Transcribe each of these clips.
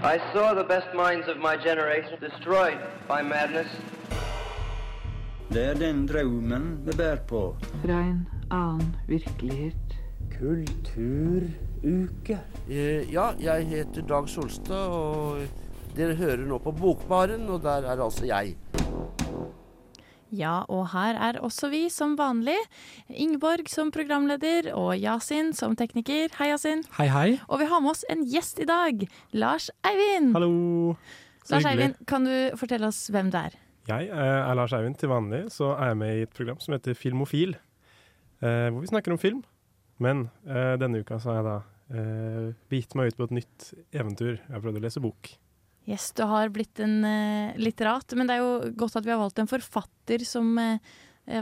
I saw the best minds of my generation destroyed by madness. Det er den drømmen vi bærer på. Fra en annen virkelighet. Kulturuke. Eh, Ja, jeg heter Dag Solstad, og dere hører nå på Bokbaren, og der er altså jeg. Ja, og her er også vi som vanlig. Ingeborg som programleder og Yasin som tekniker. Hei, Yasin. Hei, hei. Og vi har med oss en gjest i dag. Lars Eivind. Hallo. Så Lars hyggelig. Eivind, kan du fortelle oss hvem du er? Jeg eh, er Lars Eivind. Til vanlig så er jeg med i et program som heter Filmofil. Eh, hvor vi snakker om film. Men eh, denne uka så har jeg da eh, begitt meg ut på et nytt eventyr. Jeg har prøvd å lese bok. Yes, du har blitt en uh, litterat, men det er jo godt at vi har valgt en forfatter som eh,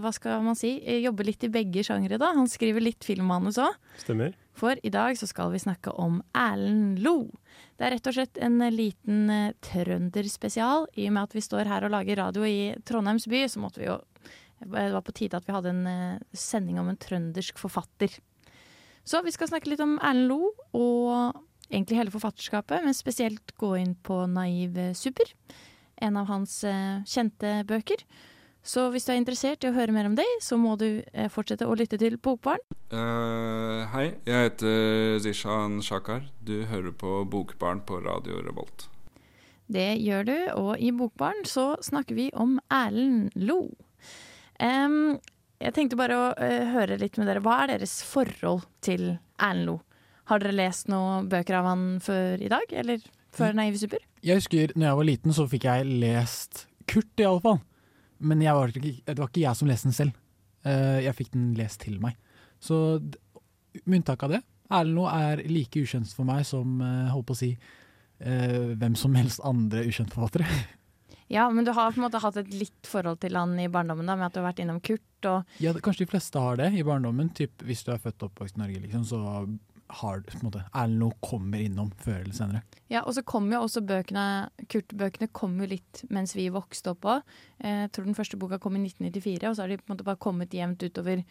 hva skal man si, jobber litt i begge sjangre. da. Han skriver litt filmmanus òg. Stemmer? For i dag så skal vi snakke om Erlend Lo. Det er rett og slett en liten uh, trønderspesial. I og med at vi står her og lager radio i Trondheims by, så måtte vi jo Det var på tide at vi hadde en uh, sending om en trøndersk forfatter. Så vi skal snakke litt om Erlend Lo, og egentlig hele forfatterskapet, men spesielt gå inn på Naiv Super. En av hans eh, kjente bøker. Så hvis du er interessert i å høre mer om det, så må du eh, fortsette å lytte til Bokbarn. Uh, hei, jeg heter Zishan Shakar. Du hører på Bokbarn på Radio Revolt. Det gjør du, og i Bokbarn så snakker vi om Erlend Lo. Um, jeg tenkte bare å uh, høre litt med dere. Hva er deres forhold til Erlend Lo? Har dere lest noen bøker av han før i dag, eller før Naive Super? Jeg husker når jeg var liten, så fikk jeg lest Kurt, i alle fall. Men var det var ikke jeg som leste den selv. Eh, Jeg fikk den lest til meg. Så med unntak av det, Erlend Loe er like ukjent for meg som eh, holdt på å si eh, hvem som helst andre ukjente forfattere. Ja, men du har på en måte hatt et litt forhold til han i barndommen, da, med at du har vært innom Kurt og Ja, kanskje de fleste har det i barndommen. Typ, hvis du er født og oppvokst i Norge, liksom, så har du på en måte Erlend Loe kommer innom før eller senere. Ja, og så kom jo også bøkene Kurt-bøkene kom jo litt mens vi vokste opp òg. Jeg tror den første boka kom i 1994, og så har de på en måte bare kommet jevnt utover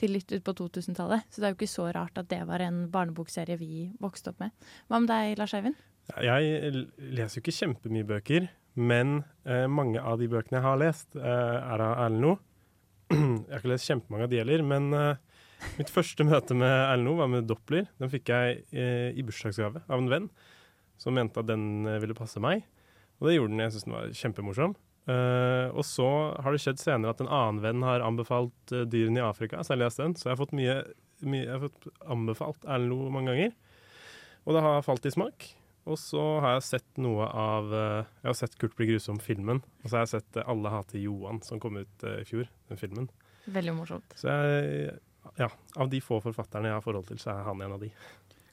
til litt ut på 2000-tallet. Så det er jo ikke så rart at det var en barnebokserie vi vokste opp med. Hva med deg, Lars Eivind? Jeg leser jo ikke kjempemye bøker, men eh, mange av de bøkene jeg har lest, eh, er av Erlend Loe. Jeg har ikke lest kjempemange av de heller, men eh, mitt første møte med Erlend var med Doppler. Den fikk jeg eh, i bursdagsgave av en venn som mente at den eh, ville passe meg. Og det gjorde den. Jeg syntes den var kjempemorsom. Uh, og så har det skjedd senere at en annen venn har anbefalt uh, Dyrene i Afrika, så jeg har lest den. Så jeg har fått mye, mye Jeg har fått anbefalt Erlend Loe mange ganger. Og det har falt i smak. Og så har jeg sett noe av uh, Jeg har sett Kurt bli grusom-filmen. Og så har jeg sett Alle hater Johan, som kom ut i fjor. Den filmen. Veldig morsomt. Så jeg Ja, av de få forfatterne jeg har forhold til, så er han en av de.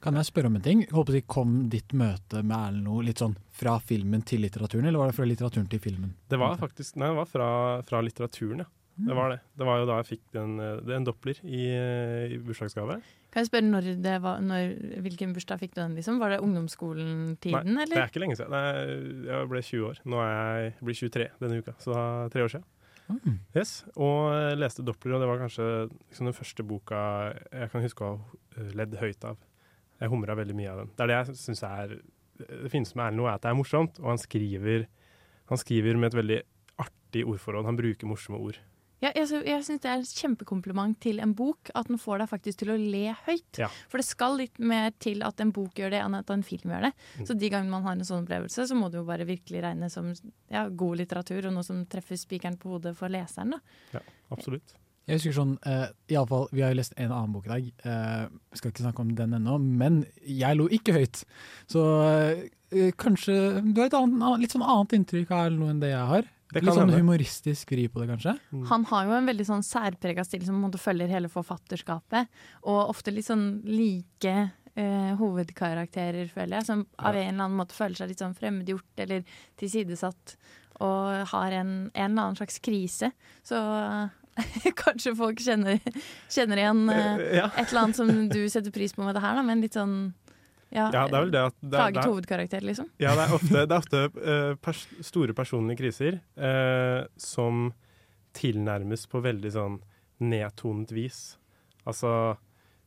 Kan jeg spørre om en ting? Jeg håper jeg Kom ditt møte med Erlend Loe litt sånn fra filmen til litteraturen, eller var det fra litteraturen til filmen? Det var faktisk Nei, det var fra, fra litteraturen, ja. Det var det. Det var jo da jeg fikk den, eh, er en Doppler i, i bursdagsgave. Kan jeg spørre når det var, når, hvilken bursdag fikk du den? liksom? Var det ungdomsskolen-tiden, Nei, det er ikke lenge siden. Nei, jeg ble 20 år. Nå er jeg jeg blir 23 denne uka, så da tre år siden. Mm. Yes, Og leste Doppler, og det var kanskje liksom den første boka jeg kan huske å ha eh, ledd høyt av. Jeg humra veldig mye av den. Det er det jeg syns er Det fineste med Erlend Loe, er at det er morsomt, og han skriver, han skriver med et veldig artig ordforråd. Han bruker morsomme ord. Ja, jeg, jeg syns det er et kjempekompliment til en bok at den får deg faktisk til å le høyt. Ja. For det skal litt mer til at en bok gjør det, enn at en film gjør det. Mm. Så de gangene man har en sånn opplevelse, så må det jo bare virkelig regnes som ja, god litteratur, og noe som treffer spikeren på hodet for leseren. da. Ja, absolutt. Jeg husker sånn, uh, i alle fall, Vi har jo lest en annen bok i dag. uh, skal ikke snakke om den ennå, men jeg lo ikke høyt. Så uh, kanskje du har et annet, litt sånn annet inntrykk av noe enn det jeg har. Det litt sånn hende. humoristisk vri på det, kanskje. Han har jo en veldig sånn særprega stil som følger hele forfatterskapet, og ofte litt sånn like eh, hovedkarakterer, føler jeg, som av en eller annen måte føler seg litt sånn fremmedgjort eller tilsidesatt, og har en, en eller annen slags krise. Så kanskje folk kjenner, kjenner igjen eh, Eh, ja. et eller annet som du setter pris på med det her, da, men litt sånn ja, Ja, det er vel det at det Plaget er- hovedkarakter, liksom. Ja, det er ofte, det er ofte uh, pers store personlige kriser uh, som tilnærmes på veldig sånn nedtonet vis. Altså,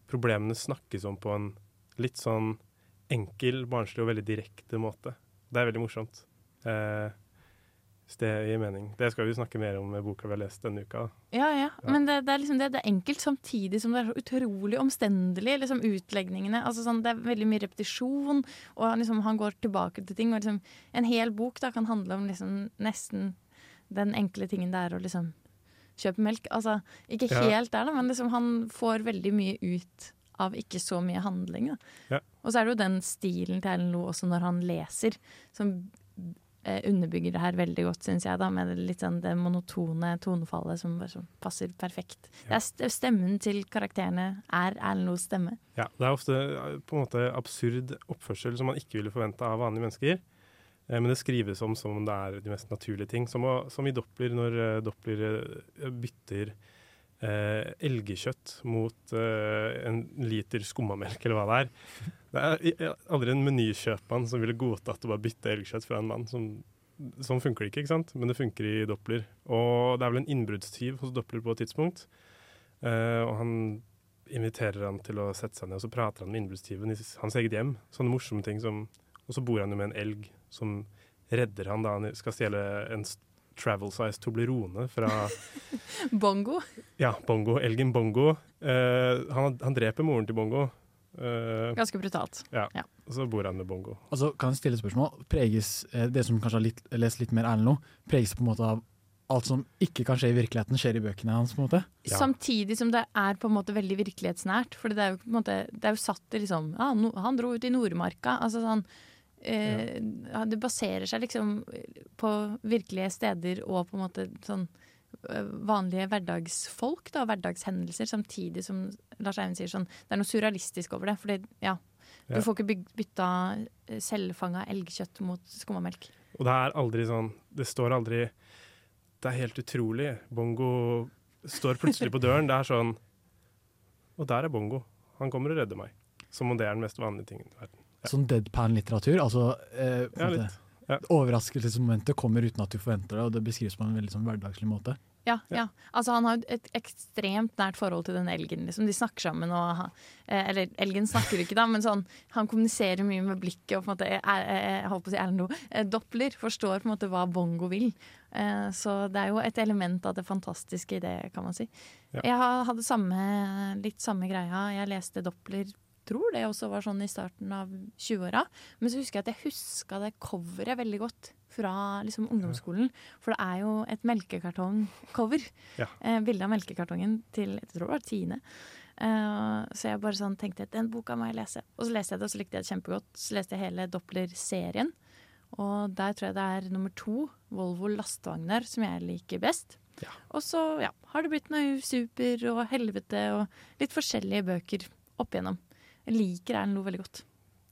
problemene snakkes om på en litt sånn enkel, barnslig og veldig direkte måte. det er veldig morsomt. Eh, hvis det gir mening. Det skal vi snakke mer om med boka vi har lest denne uka. Ja, ja. Ja. Men det, det, er liksom det, det er enkelt samtidig som det er så utrolig omstendelig. Liksom utlegningene. Altså sånn, det er veldig mye repetisjon, og han liksom, han går tilbake til ting. Og liksom, en hel bok da, kan handle om liksom, nesten den enkle tingen det er å liksom kjøpe melk. Altså, ikke helt der, da, men liksom, han får veldig mye ut av ikke så mye handling. Da. Ja. Og så er det jo den stilen til Erlend Loe også når han leser, som underbygger det her veldig godt, syns jeg, da, med det litt sånn det monotone tonefallet som bare sånn passer perfekt. Det er stemmen til karakterene er Erlend Loes stemme. Ja, Det er ofte eh, på en måte absurd oppførsel som man ikke ville forvente av vanlige mennesker. Eh, Men det skrives om som om det er de mest naturlige ting. Som, å, som i Doppler, når eh, Doppler eh, bytter eh, elgkjøtt mot eh, en liter skummamelk, eller hva det er. Det er aldri en menykjøpmann som ville godtatt å bare bytte elgkjøtt fra en mann. Som, sånn funker det ikke, ikke sant? men det funker i Doppler. Og det er vel en innbruddstyv hos Doppler på et tidspunkt. Uh, og han inviterer han til å sette seg ned, og så prater han med innbruddstyven i hans eget hjem. Sånne morsomme ting som Og så bor han jo med en elg som redder han da han skal stjele en travel size Toblerone fra Bongo. ja, Bongo. Elgen Bongo. Uh, han, han dreper moren til Bongo. Eh, Ganske brutalt. ja. Ja. Så bor han med Bongo. Altså, kan jeg stille et spørsmål? Preges eh, det som kanskje har litt, lest litt mer Erlend nå, preges på en måte av alt som ikke kan skje i virkeligheten, skjer i bøkene hans? på en måte? Ja. Samtidig som det er på en måte veldig virkelighetsnært. For det er jo, på en måte, det er jo satt i liksom ah, no, Han dro ut i Nordmarka. Altså sånn eh, ja, Det baserer seg liksom på virkelige steder og på en måte sånn eh, vanlige hverdagsfolk, da, hverdagshendelser, samtidig som Lars Eivind sier sånn Det er noe surrealistisk over det. Fordi, ja, du Ja. får ikke bytta eh, selvfanga elgkjøtt mot skummamelk. Og det er aldri sånn Det står aldri Det er helt utrolig. Bongo står plutselig på døren. Det er sånn Og der er Bongo. Han kommer og redder meg. Som om det er den mest vanlige tingen i verden. Ja. Sånn deadpan-litteratur. altså eh, Ja, litt. Ja. Overraskelsesmomentet kommer uten at du forventer det, og det beskrives på en veldig sånn hverdagslig måte. Ja, ja. Altså, han har et ekstremt nært forhold til den elgen. Liksom. De snakker sammen. Og, eh, eller elgen snakker ikke, da, men sånn, han kommuniserer mye med blikket. Og på en måte, er, er, jeg holdt på å si Erlend Loe. eh, Doppler forstår på en måte hva bongo vil. Eh, så det er jo et element av det fantastiske i det, kan man si. Ja. Jeg ha- hadde samme, litt samme greia. Jeg leste Doppler tror det også var sånn i starten av 20-åra. Men så husker jeg at jeg huska det coveret veldig godt fra liksom, ungdomsskolen. For det er jo et melkekartongcover. Ja. Eh, bilde av melkekartongen til jeg tror det var tiende. Eh, så jeg bare sånn tenkte den boka må jeg lese. Og så leste jeg det, og så likte jeg det kjempegodt. Så leste jeg hele Doppler-serien. Og der tror jeg det er nummer to, Volvo lastevogner, som jeg liker best. Ja. Og så ja, har det blitt noe super og helvete og litt forskjellige bøker opp igjennom. Jeg liker Erlend Loe veldig godt.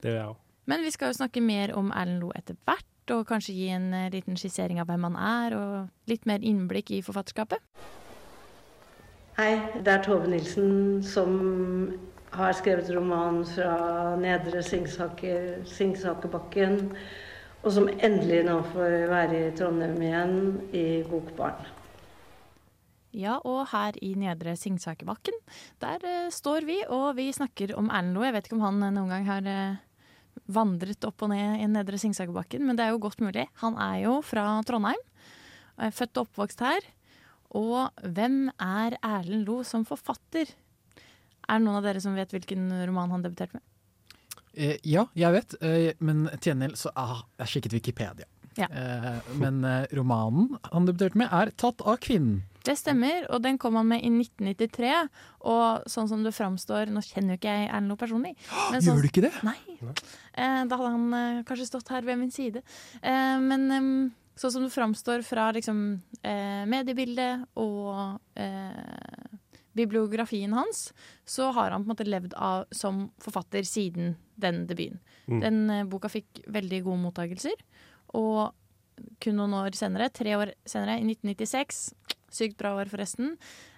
Det gjør jeg òg. Men vi skal jo snakke mer om Erlend Loe etter hvert, og kanskje gi en eh, liten skissering av hvem han er, og litt mer innblikk i forfatterskapet. Hei, det er Tove Nilsen som har skrevet roman fra Nedre Singsaker, Singsakerbakken, og som endelig nå får være i Trondheim igjen i Bokbarn. Ja, og her i Nedre Singsakerbakken, der uh, står vi, og vi snakker om Erlend Loe. Jeg vet ikke om han eh, noen gang har uh, vandret opp og ned i Nedre Singsakerbakken, men det er jo godt mulig. Han er jo fra Trondheim, er født og oppvokst her. Og hvem er Erlend Loe som forfatter? Er det noen av dere som vet hvilken roman han debuterte med? Eh, ja, jeg vet, eh, men til gjengjeld så ah, jeg sjekket Wikipedia. Ja. Eh, men eh, romanen han debuterte med, er 'Tatt av kvinnen'. Det stemmer, og den kom han med i 1993. Og sånn som det framstår Nå kjenner jo ikke jeg Erlend Loe personlig. men sånn- Gjør du ikke det? Nei. Eh, da hadde han eh, kanskje stått her ved min side. Eh, men sånn som det framstår fra liksom, eh, mediebildet og eh, bibliografien hans, så har han på en måte levd av, som forfatter siden den debuten. Mm. Den eh, boka fikk veldig gode mottagelser. Og kun noen år senere, tre år senere, i 1996 Sykt bra år, forresten.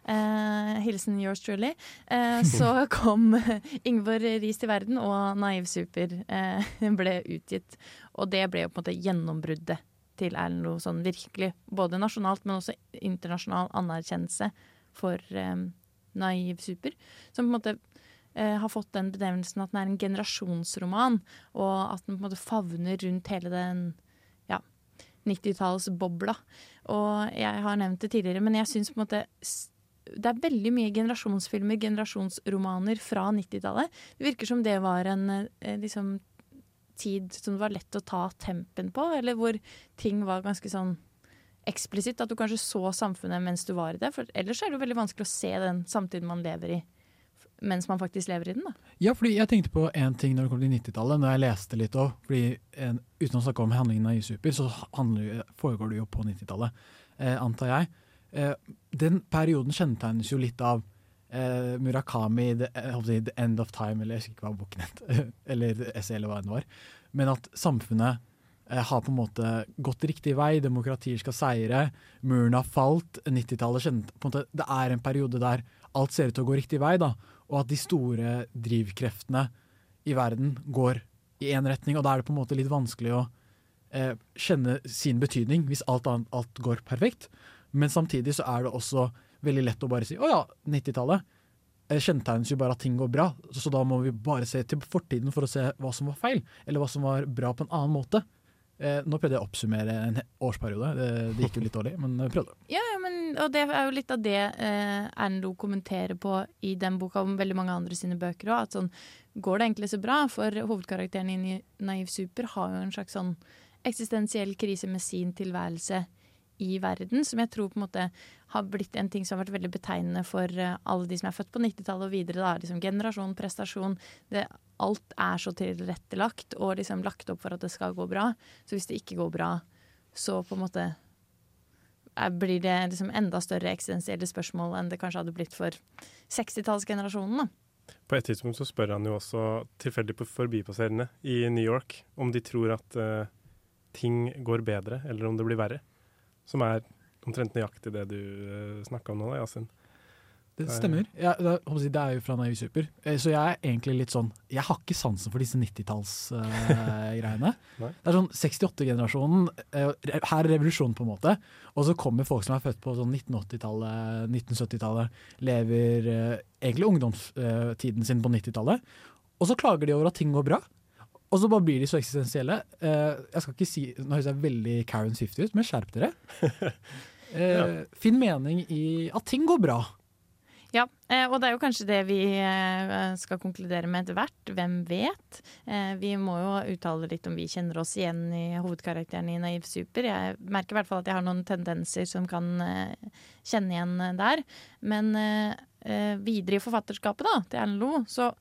Eh, hilsen yours truly. Eh, så kom Ingvor Riis til verden, og Naiv Super eh, ble utgitt. Og det ble jo på en måte gjennombruddet til Erlend Loe, sånn virkelig. Både nasjonalt, men også internasjonal anerkjennelse for eh, Naiv Super. Som på en måte eh, har fått den benevnelsen at den er en generasjonsroman, og at den på en måte favner rundt hele den 90-tallsbobla. Og jeg har nevnt det tidligere, men jeg syns på en måte det er veldig mye generasjonsfilmer, generasjonsromaner fra 90-tallet. Det virker som det var en eh, liksom, tid som det var lett å ta tempen på, eller hvor ting var ganske sånn eksplisitt. At du kanskje så samfunnet mens du var i det. For ellers er det jo veldig vanskelig å se den samtiden man lever i, mens man faktisk lever i den. da. Ja, fordi jeg tenkte på en ting når det kom til 90-tallet, når jeg leste litt òg. Uten å snakke om handlingen av Isuper, så handler, foregår det jo på 90-tallet, eh, antar jeg. Eh, den perioden kjennetegnes jo litt av eh, Murakami, the, eh, 'The End of Time', eller jeg husker ikke hva boken het, eller essay, eller hva det var. Men at samfunnet eh, har på en måte gått riktig vei, demokratier skal seire, muren har falt. 90-tallet kjennet på en måte, Det er en periode der alt ser ut til å gå riktig vei, da, og at de store drivkreftene i verden går i én retning, og da er det på en måte litt vanskelig å eh, kjenne sin betydning hvis alt, annet, alt går perfekt. Men samtidig så er det også veldig lett å bare si å ja, 90-tallet eh, kjennetegnes jo bare at ting går bra, så da må vi bare se til fortiden for å se hva som var feil, eller hva som var bra på en annen måte. Eh, nå prøvde jeg å oppsummere en årsperiode, det, det gikk jo litt dårlig, men prøvde. Ja, ja, men, og det er jo litt av det eh, Erlend kommenterer på i den boka om veldig mange andre sine bøker òg. Sånn, går det egentlig så bra? For hovedkarakteren i Naiv Super har jo en slags sånn eksistensiell krise med sin tilværelse i verden, som jeg tror på en måte har blitt en ting som har vært veldig betegnende for eh, alle de som er født på 90-tallet og videre. Da. Liksom generasjon, prestasjon. Det, alt er så tilrettelagt og liksom lagt opp for at det skal gå bra. Så hvis det ikke går bra, så på en måte er, blir det liksom enda større eksistensielle spørsmål enn det kanskje hadde blitt for 60-tallsgenerasjonen. da. På et tidspunkt så spør han jo også tilfeldig forbipasserende i New York om de tror at uh, ting går bedre, eller om det blir verre. Som er omtrent nøyaktig det du uh, snakka om nå, da, Yasin. Det stemmer. Ja, det, er- er jo fra Navy Super. Eh, Så jeg er egentlig litt sånn Jeg har ikke sansen for disse 90-tallsgreiene. Uh, det er sånn 68-generasjonen. uh, her er revolusjonen, på en måte. Og så kommer folk som er født på sånn 1980-tallet, 1970-tallet, lever uh, egentlig ungdomstiden sin på 90-tallet. Og så klager de over at ting går bra. Og så bare blir de så eksistensielle. Eh, jeg skal ikke si Nå høres jeg veldig Karen Swift ut, men skjerp dere. ja. Finn mening i at ting går bra. Ja, eh, og det er jo kanskje det vi eh, skal konkludere med etter hvert. Hvem vet? Eh, vi må jo uttale litt om vi kjenner oss igjen i hovedkarakteren i Naiv Super. Jeg merker i hvert fall at jeg har noen tendenser som kan eh, kjenne igjen eh, der. Men eh, eh, videre i forfatterskapet da, til Erlend Loe, så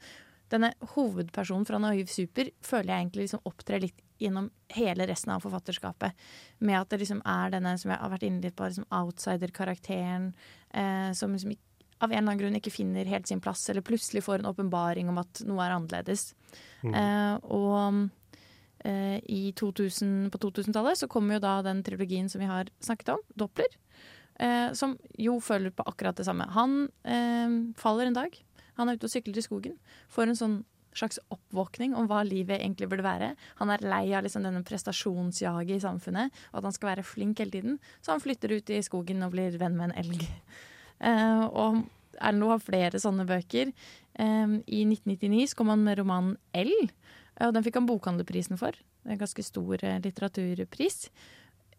denne hovedpersonen fra Naiv Super føler jeg egentlig liksom opptrer litt gjennom hele resten av forfatterskapet. Med at det liksom er denne som jeg har vært inne litt på, liksom outsider-karakteren eh, som liksom av en eller annen grunn ikke finner helt sin plass, eller plutselig får en åpenbaring om at noe er annerledes. Mm. Eh, og eh, i 2000, på 2000-tallet så kommer jo da den trilogien som vi har snakket om, Doppler, eh, som jo føler på akkurat det samme. Han eh, faller en dag. Han er ute og sykler i skogen. Får en sånn slags oppvåkning om hva livet egentlig burde være. Han er lei av liksom denne prestasjonsjaget i samfunnet, og at han skal være flink hele tiden. Så han flytter ut i skogen og blir venn med en elg. Uh, og Erlend har flere sånne bøker. Um, I 1999 så kom han med romanen L, og den fikk han Bokhandlerprisen for. En ganske stor eh, litteraturpris.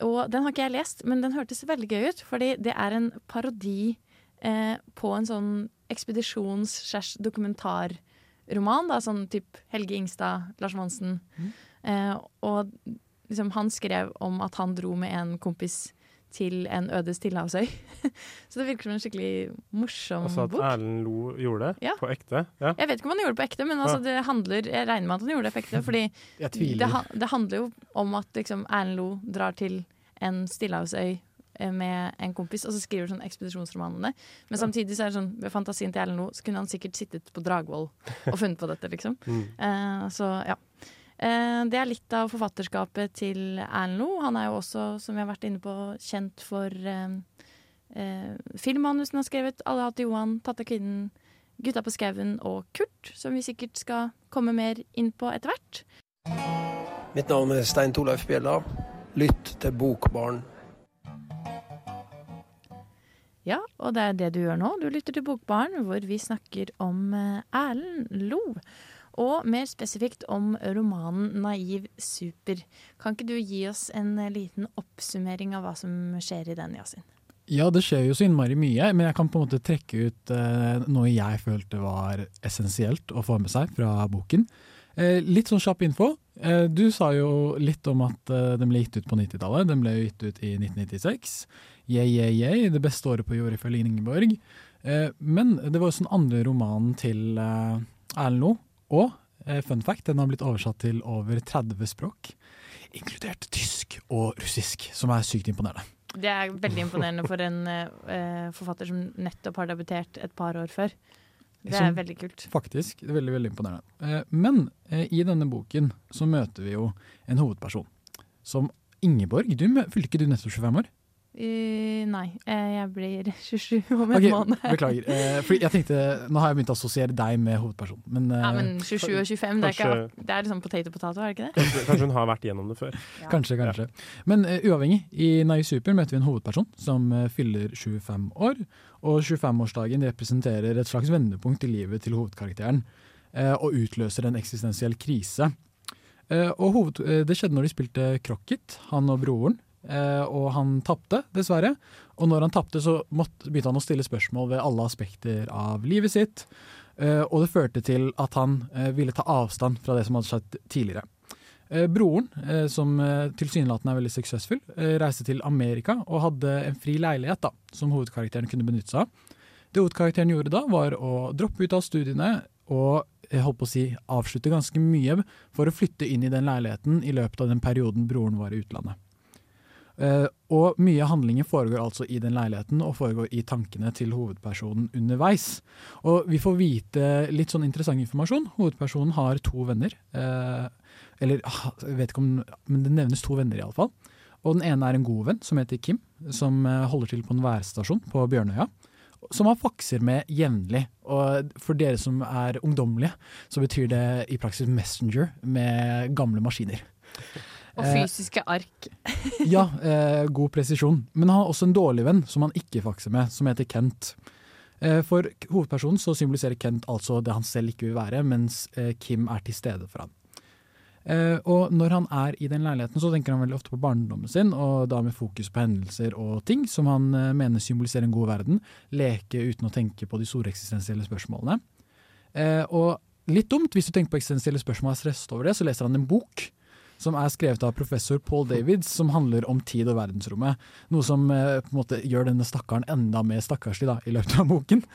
Og den har ikke jeg lest, men den hørtes veldig gøy ut, fordi det er en parodi eh, på en sånn ekspedisjons-dokumentarroman, sånn type Helge Ingstad, Lars Monsen. Eh, og liksom, han skrev om at han dro med en kompis til en øde stillehavsøy. Så det virker som en skikkelig morsom bok. Altså at. Erlend Lo gjorde det Ja. på ekte. Ja. Jeg vet ikke om han gjorde det på ekte, men altså, det handler, jeg regner med at han gjorde det på ekte. Fordi det, det handler jo om at liksom, Erlend Lo drar til en stillehavsøy eh, med en kompis, og så skriver sånn ekspedisjonsromanene. Men samtidig så er det sånn, ved fantasien til Erlend Loe så kunne han sikkert sittet på Dragvoll og funnet på dette, liksom. Mm. Eh, så ja. Eh, det er litt av forfatterskapet til Erlend Loe. Han er jo også, som vi har vært inne på, kjent for eh, eh, filmmanusen han har skrevet. 'Alle hater Johan', 'Tatt av kvinnen', 'Gutta på skauen' og 'Kurt', som vi sikkert skal komme mer inn på etter hvert. Mitt navn er Stein Torleif Bjella. Lytt til Bokbarn. Ja, og det er det du gjør nå. Du lytter til Bokbarn, hvor vi snakker om eh, Erlend Lo. Og mer spesifikt om romanen 'Naiv super'. Kan ikke du gi oss en eh, liten oppsummering av hva som skjer i den, Yasin? Ja, det skjer jo så innmari mye, men jeg kan på en måte trekke ut eh, noe jeg følte var essensielt å få med seg fra boken. Eh, litt sånn kjapp info. Eh, du sa jo litt om at eh, den ble gitt ut på 90-tallet. Den ble gitt ut i 1996. Yeah, yeah, yeah, det beste året på jord ifølge Ingeborg. Eh, men det var jo sånn andre romanen til eh, Erlend Loe. Og eh, fun fact, den har blitt oversatt til over 30 språk, inkludert tysk og russisk, som er sykt imponerende. Det er veldig imponerende for en eh, forfatter som nettopp har debutert et par år før. Det er veldig kult. Faktisk. det er Veldig, veldig imponerende. Eh, Men eh, i denne boken så møter vi jo en hovedperson som Ingeborg. Du Fylte ikke du nettopp 25 år? Eh, nei, eh, jeg blir 27 om en okay, måned. Beklager. Uh, fordi jeg tenkte, Nå har jeg begynt å assosiere deg med hovedpersonen. Men, uh, Ja, men 27 og 25, det er, ikke, Kanskje- det er liksom potato potato, er det ikke det? Kanskje, kanskje hun har vært gjennom det før. Kanskje, kanskje. Men eh, uavhengig, i Nai Super møter vi en hovedperson som eh, fyller 25 år. Og 25-årsdagen representerer et slags vendepunkt i livet til hovedkarakteren. eh, og utløser en eksistensiell krise. Eh, og hoved, eh, det skjedde når de spilte krokket, han og broren. Eh, og han tapte, dessverre. Og når han tapte, så måtte, begynte han å stille spørsmål ved alle aspekter av livet sitt. Eh, og det førte til at han eh, ville ta avstand fra det som hadde skjedd tidligere. Broren, som tilsynelatende er veldig suksessfull, reiste til Amerika og hadde en fri leilighet da, som hovedkarakteren kunne benytte seg av. Det hovedkarakteren gjorde da, var å droppe ut av studiene og jeg holdt på å si, avslutte ganske mye for å flytte inn i den leiligheten i løpet av den perioden broren var i utlandet. Eh, og mye handlinger foregår altså i den leiligheten og foregår i tankene til hovedpersonen underveis. Og vi får vite litt sånn interessant informasjon. Hovedpersonen har to venner. Uh, eller ah, jeg vet ikke om Men det nevnes to venner, iallfall. Og den ene er en god venn som heter Kim, som eh, holder til på en værstasjon på Bjørnøya. Som han fakser med jevnlig. Og for dere som er ungdommelige, så betyr det i praksis Messenger med gamle maskiner. Og Eh, fysiske ark. ja, eh, god presisjon. Men han har også en dårlig venn som han ikke fakser med, som heter Kent. Eh, for hovedpersonen så symboliserer Kent altså det han selv ikke vil være, mens Kim er til stede for han. Eh, og når han er i den leiligheten, så tenker han veldig ofte på barndommen sin, og da med fokus på hendelser og ting som han mener symboliserer en god verden. Leke uten å tenke på de store eksistensielle spørsmålene. Eh, og litt dumt, hvis du tenker på eksistensielle spørsmål og er stresset over det, så leser han en bok som er skrevet av professor Paul Davids, som handler om tid og verdensrommet. Noe som eh, på en måte gjør denne stakkaren enda mer stakkarslig da, i løpet av boken.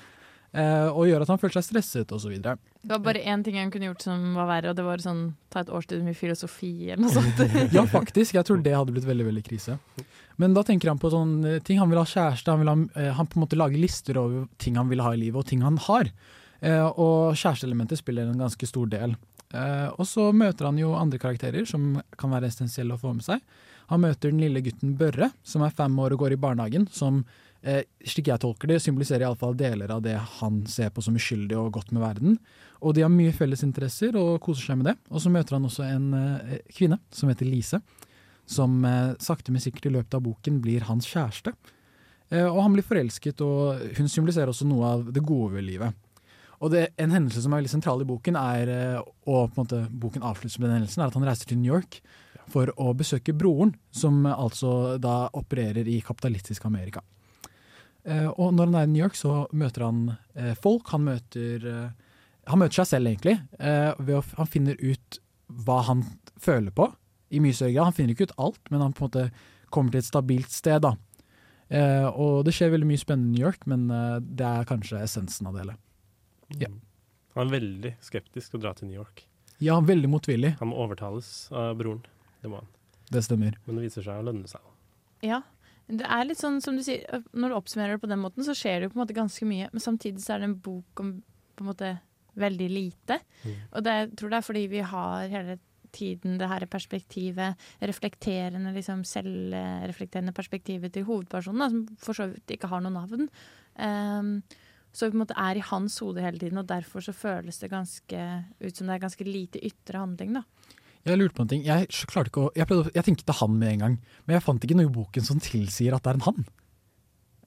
Eh, og gjør at han føler seg stresset osv. Det var bare én ting han kunne gjort som var verre, og det var sånn ta et årsstudium i filosofi eller noe sånt. ja, faktisk. Jeg tror det hadde blitt veldig veldig krise. Men da tenker han på sånne ting. Han vil ha kjæreste, han vil ha, eh, han på en måte lager lister over ting han vil ha i livet, og ting han har. Eh, og kjæresteelementet spiller en ganske stor del. Eh, og så møter han jo andre karakterer som kan være essensielle å få med seg. Han møter den lille gutten Børre, som er fem år og går i barnehagen, som uh, slik jeg tolker det, symboliserer iallfall deler av det han ser på som uskyldig og godt med verden. Og de har mye felles interesser og koser seg med det. Og så møter han også en uh, kvinne som heter Lise, som sakte, men sikkert i løpet av boken blir hans kjæreste. Og han blir forelsket, og hun symboliserer også noe av det gode ved livet. Og det, En hendelse som er veldig sentral i boken, er, eh, og på en måte boken avsluttes med den hendelsen, er at han reiser til New York for å besøke broren, som eh, altså da opererer i kapitalistisk Amerika. Eh, og når han er i New York, så møter han eh, folk. Han møter, eh, han møter seg selv, egentlig. Eh, ved å, han finner ut hva han føler på, i mye større grad. Han finner ikke ut alt, men han på en måte kommer til et stabilt sted. da. Eh, og det skjer veldig mye spennende i New York, men eh, det er kanskje essensen av det hele. Ja. Han er veldig skeptisk til å dra til New York. Ja, veldig motvillig. Han må overtales av broren. Det må han. Det stemmer. Men det viser seg å lønne seg. Ja. Det er litt sånn som du sier, når du oppsummerer det på den måten, så skjer det jo på en måte ganske mye. Men samtidig så er det en bok om på en måte veldig lite. Mm. Og det, jeg tror det er fordi vi har hele tiden det her perspektivet, reflekterende, liksom selvreflekterende perspektivet til hovedpersonen, da, som for så vidt ikke har noe navn. Um, så vi på en måte er i hans hode hele tiden, og derfor så føles det ganske ut som det er ganske lite ytre handling, da. Jeg lurte på en ting. Jeg klarte ikke å Jeg, prøvde, jeg tenkte han med en gang, men jeg fant ikke noe i boken som tilsier at det er en han.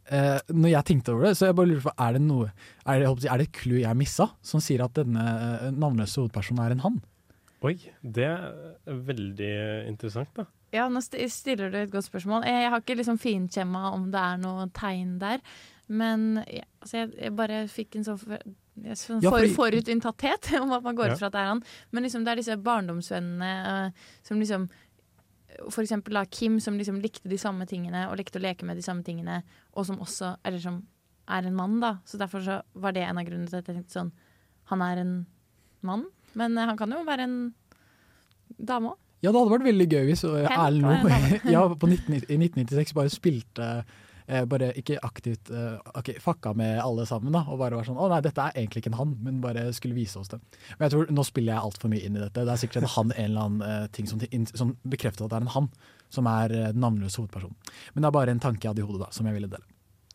eh, når jeg tenkte over det, så jeg bare lurer på, er det noe Er det, er det et clou jeg missa, som sier at denne eh, navnløse hovedpersonen er en han? Oi, det er veldig interessant, da. Ja, nå stiller du et godt spørsmål. Jeg, jeg har ikke liksom finkjemma om det er noe tegn der. Men jeg, altså jeg, jeg bare fikk en sånn, for, sånn Ja, for, forutinntatthet om at man går Ja. ut fra at det er han. Men liksom, det er disse barndomsvennene uh, som liksom For eksempel da, Kim, som liksom likte de samme tingene og likte å leke med de samme tingene, og som også Eller som er en mann, da. Så derfor så var det en av grunnene til at jeg tenkte sånn Han er en mann, men eh, han kan jo være en dame òg. Ja, det hadde vært veldig gøy hvis eh, dame. ja, i 1996 bare spilte eh, Bare ikke aktivt eh, okay, fucka med alle sammen, da. Og bare var sånn Å nei, dette er egentlig ikke en han, men bare skulle vise oss det. Men jeg tror, Nå spiller jeg altfor mye inn i dette. Det er sikkert en han en eller annen eh, ting som, som bekrefter at det er en han, som er eh, den navnløse hovedpersonen. Men det er bare en tanke jeg hadde i hodet, da, som jeg ville dele.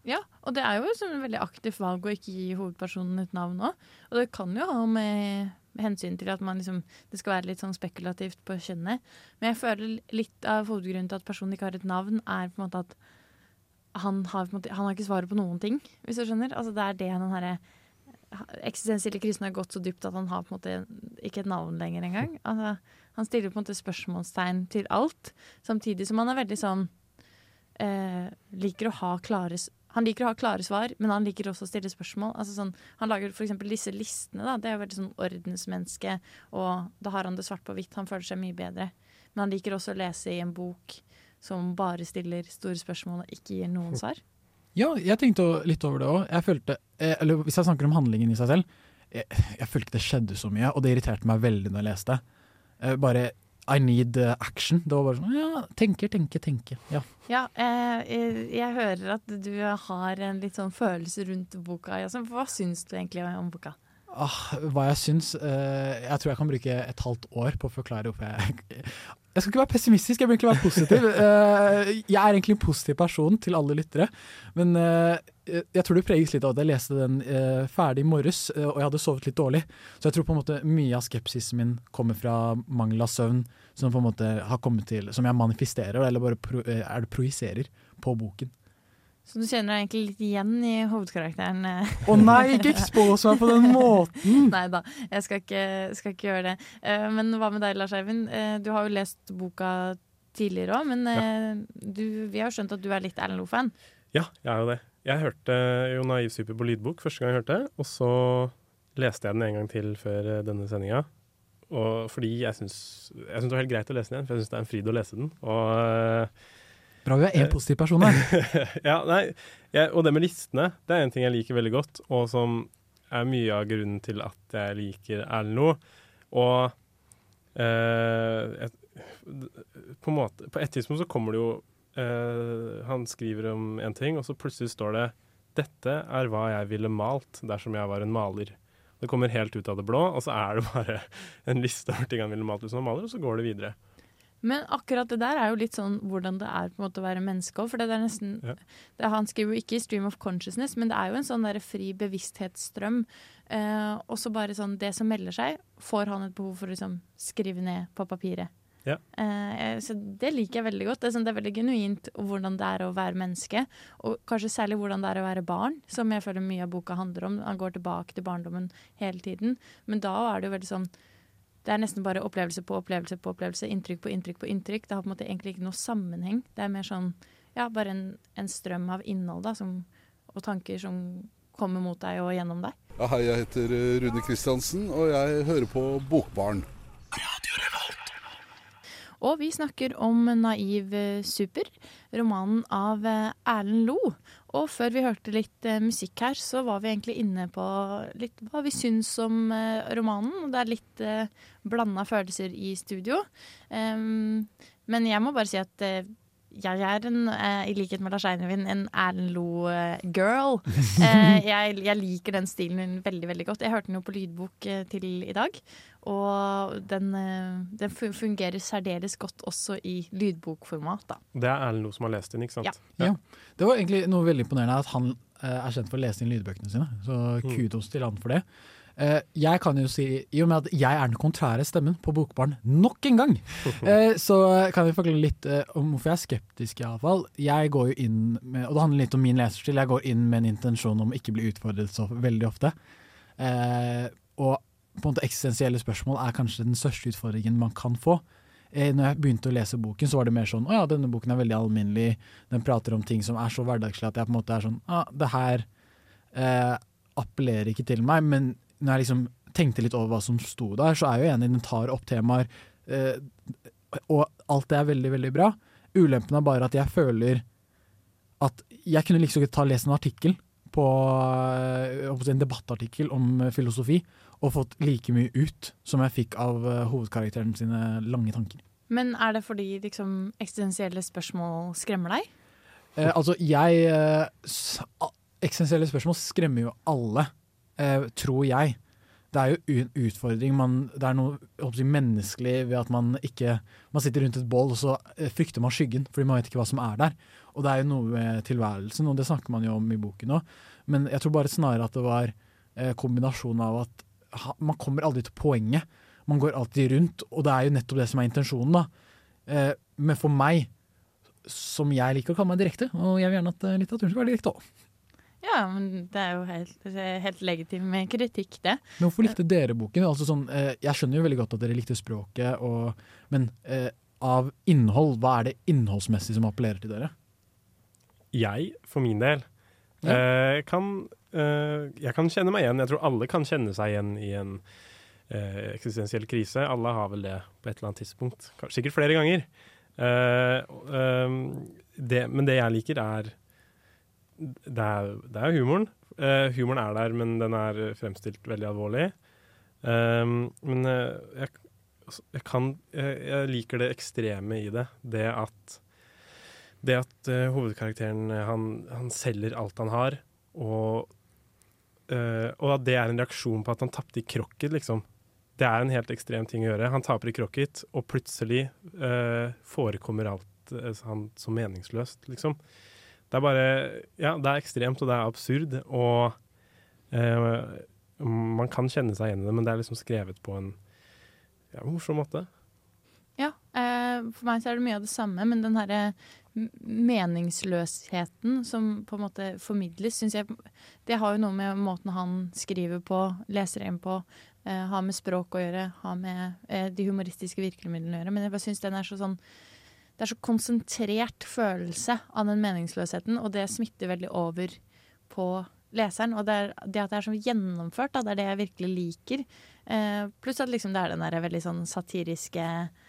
Ja, og det er jo et en veldig aktivt valg å ikke gi hovedpersonen et navn òg. Og det kan jo ha med hensyn til at man liksom, det skal være litt sånn spekulativt på kjønnet. Men jeg føler litt av hovedgrunnen til at personen ikke har et navn, er på en måte at han har, måte, han har ikke svaret på noen ting, hvis du skjønner. Altså det er det den herre eksistensielle krisen har gått så dypt at han har på en måte ikke et navn lenger engang. Altså, han stiller på en måte spørsmålstegn til alt, samtidig som han er veldig sånn eh, liker å ha klare han liker å ha klare svar, men han liker også å stille spørsmål. Altså sånn, han lager eksempel disse listene. Da. Det er jo veldig sånn ordensmenneske, og da har han det svart på hvitt. Han føler seg mye bedre. Men han liker også å lese i en bok som bare stiller store spørsmål og ikke gir noen svar. Ja, jeg tenkte litt over det òg. Jeg følte, eh, eller Hvis jeg snakker om handlingen i seg selv, jeg, jeg følte det skjedde så mye, og det irriterte meg veldig når jeg leste. Eh, bare I need eh, action. Det var bare sånn ja, tenke, tenke, tenke. Ja. Ja, jeg, jeg hører at du har en litt sånn følelse rundt boka. Hva syns du egentlig om boka? Ah, hva jeg syns eh, Jeg tror jeg kan bruke et halvt år på å forklare hvorfor jeg Jeg skal ikke være pessimistisk, jeg bør egentlig være positiv. Eh, jeg er egentlig en positiv person til alle lyttere. Men eh, jeg tror det preges litt av at jeg leste den ferdig i morges, og jeg hadde sovet litt dårlig. Så jeg tror på en måte mye av skepsisen min kommer fra mangel av søvn, som på en måte har kommet til Som jeg manifesterer, eller bare pro, er det projiserer på boken. Så du kjenner deg egentlig litt igjen i hovedkarakteren? Å Å nei, ikke ekspos meg på den måten! Nei da, jeg skal ikke, skal ikke gjøre det. Eh, men hva med deg, Lars Eivind? Eh, du har jo lest boka tidligere òg, men ja. du, vi har skjønt at du er litt Erlend Loe-fan. Ja, jeg er jo det. Jeg hørte jo Naiv Super på lydbok første gang jeg hørte, og så leste jeg den en gang til før eh, denne sendinga. Fordi jeg syns, jeg syns det var helt greit å lese den igjen, for jeg syns det er en fryd å lese den. Og eh, Bra vi er én positiv person her. ja, nei, jeg, og det med listene, det er en ting jeg liker veldig godt, og som er mye av grunnen til at jeg liker Erlend Loe. Og eh, et, på, måte, på et tidspunkt så kommer det jo eh, Han skriver om en ting, og så plutselig står det 'Dette er hva jeg ville malt dersom jeg var en maler'. Det kommer helt ut av det blå, og så er det bare en liste over ting han ville malt ut som maler, og så går det videre. Men akkurat det der er jo litt sånn hvordan det er på en måte å være menneske òg. For det er nesten Ja. det, Han skriver jo ikke i 'stream of consciousness', men det er jo en sånn der fri bevissthetsstrøm. Eh, og så bare sånn Det som melder seg, får han et behov for å liksom skrive ned på papiret. Ja. Eh, så det liker jeg veldig godt. Det er, sånn, det er veldig genuint hvordan det er å være menneske. Og kanskje særlig hvordan det er å være barn, som jeg føler mye av boka handler om. Han går tilbake til barndommen hele tiden. Men da er det jo veldig sånn det er nesten bare opplevelse på opplevelse på opplevelse, inntrykk på inntrykk på inntrykk. Det har på en måte egentlig ikke noe sammenheng. Det er mer sånn, ja, bare en, en strøm av innhold da, som, og tanker som kommer mot deg og gjennom deg. Ja, hei, jeg heter eh, Rune Kristiansen, og jeg hører på Bokbarn. Og vi snakker om Naiv eh, super, romanen av eh, Erlend Lo. Og før vi hørte litt eh, musikk her, så var vi egentlig inne på litt hva vi syns om romanen. Og det er litt eh, blanda følelser i studio. Men jeg må bare si at jeg er en, i likhet med Lars Einevind, en Erlend Lo-girl. Jeg, jeg liker den stilen veldig veldig godt. Jeg hørte den jo på lydbok til i dag. Og den, eh, den fungerer særdeles godt også i lydbokformat. da. Det er Erlend Loe som har lest den, ikke sant? Ja. Ja. Det var egentlig noe veldig imponerende at han eh, er kjent for å lese inn lydbøkene sine, så Mm. kudos til han for det. Eh, jeg kan jo si, I og med at jeg er den kontrære stemmen på Bokbarn nok en gang, eh, så kan jeg forklare litt om hvorfor jeg er skeptisk, iallfall. Jeg går jo inn med, og det handler litt om min leserstil, jeg går inn med en intensjon om å ikke bli utfordret så veldig ofte. Eh, og på en måte eksistensielle spørsmål er kanskje den største utfordringen man kan få. Eh, når jeg begynte å lese boken, så var det mer sånn å ja, denne boken er veldig alminnelig, den prater om ting som er så hverdagslig at jeg på en måte er sånn ah, det her eh, appellerer ikke til meg, men når jeg liksom tenkte litt over hva som sto der, så er jeg jo enig, den tar opp temaer, eh, og alt det er veldig, veldig bra. Ulempen er bare at jeg føler at jeg kunne liksom ikke ta lest en artikkel på eh, en debattartikkel om eh, filosofi, og fått like mye ut som jeg fikk av eh, hovedkarakteren sine lange tanker. Men er det fordi liksom, eksistensielle spørsmål skremmer deg? Eh, altså, jeg eh, Eksistensielle spørsmål skremmer jo alle, eh, tror jeg. Det er jo en utfordring. Man, det er noe jeg menneskelig ved at man ikke Man sitter rundt et bål, og så eh, frykter man skyggen, fordi man vet ikke hva som er der. Og det er jo noe med tilværelsen, og det snakker man jo om i boken òg. Men jeg tror bare snarere at det var eh, kombinasjonen av at man kommer aldri til poenget. Man går alltid rundt, og det er jo nettopp det som er intensjonen. da. Eh, men for meg, som jeg liker å kalle meg direkte, og jeg vil gjerne at eh, litteraturen skal være direkte òg. Ja, men det er jo helt, helt legitim kritikk, det. Men hvorfor likte dere boken? Altså sånn, eh, jeg skjønner jo veldig godt at dere likte språket, og, men eh, av innhold, hva er det innholdsmessig som appellerer til dere? Jeg, for min del, Ja. eh, kan eh, Jeg kan kjenne meg igjen. Jeg tror alle kan kjenne seg igjen i en uh, eksistensiell krise. Alle har vel det på et eller annet tidspunkt. Sikkert flere ganger. Uh, det, men det jeg liker, er Det er, det er humoren. Humoren er der, men den er fremstilt veldig alvorlig. Ehm, men jeg, altså, jeg kan jeg, jeg liker det ekstreme i det. Det at det at uh, hovedkarakteren han, han selger alt han har, og, eh, og at det er en reaksjon på at han tapte i krokket, liksom. Det er en helt ekstrem ting å gjøre. Han taper i krokket, og plutselig uh, forekommer alt uh, han som meningsløst, liksom. Det er bare Ja, det er ekstremt, og det er absurd, og man kan kjenne seg igjen i det, men det er liksom skrevet på en ja, morsom måte. Ja, for meg så er det mye av det samme, men den herre meningsløsheten som på en måte formidles, syns jeg Det har jo noe med måten han skriver på, leser inn på, eh, har med språk å gjøre, har med eh, de humoristiske virkemidlene å gjøre. Men jeg bare syns den er så sånn Det er så konsentrert følelse av den meningsløsheten, og det smitter veldig over på leseren. Og det, er, det at det er så gjennomført, da, det er det jeg virkelig liker. Eh, pluss at liksom det er den der veldig sånn satiriske eh,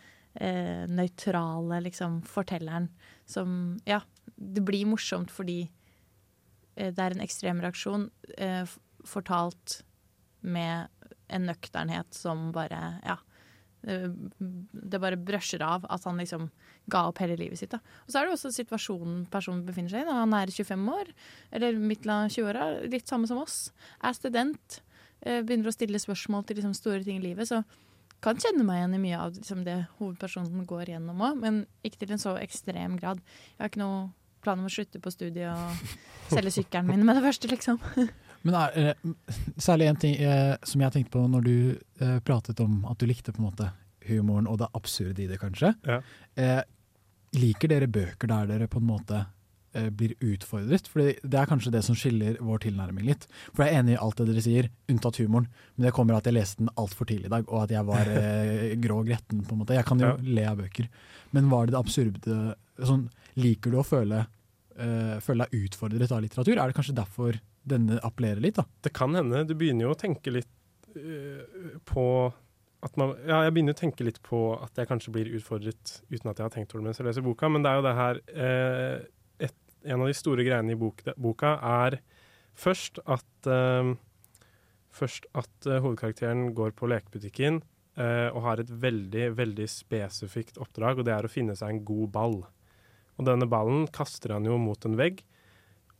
nøytrale liksom, fortelleren som Ja, det blir morsomt fordi eh, det er en ekstrem reaksjon eh, fortalt med en nøkternhet som bare Ja. eh, Det bare brøsjer av at han liksom ga opp hele livet sitt. Da. Og så er det også situasjonen personen befinner seg i. Han er 25 år, eller midten av 20-åra, litt samme som oss. Er student, eh, begynner å stille spørsmål til liksom, store ting i livet. Så kan kjenne meg igjen i mye av liksom, det hovedpersonen går gjennom òg, men ikke til en så ekstrem grad. Jeg har ikke noe plan om å slutte på studiet og selge sykkelen min med det første, liksom. Men er, eh, særlig en ting eh, som jeg tenkte på når du eh, pratet om at du likte på en måte humoren og det absurde i det, kanskje. Ja. Eh, liker dere bøker der dere på en måte blir utfordret? For det er kanskje det som skiller vår tilnærming litt. For jeg er enig i alt det dere sier, unntatt humoren. Men det kommer at jeg leste den altfor tidlig i dag, og at jeg var eh, grå og gretten. på en måte. Jeg kan jo Ja. le av bøker. Men var det det absurde sånn, Liker du å føle, eh, føle deg utfordret av litteratur? Er det kanskje derfor denne appellerer litt? da? Det kan hende. Du begynner jo å tenke litt øh, på at man, ja, jeg begynner å tenke litt på at jeg kanskje blir utfordret uten at jeg har tenkt over det mens jeg leser boka, men det er jo det her eh, En av de store greiene i bok, boka er først at uh, Først at uh, hovedkarakteren går på lekebutikken uh, og har et veldig, veldig spesifikt oppdrag, og det er å finne seg en god ball. Og denne ballen kaster han jo mot en vegg,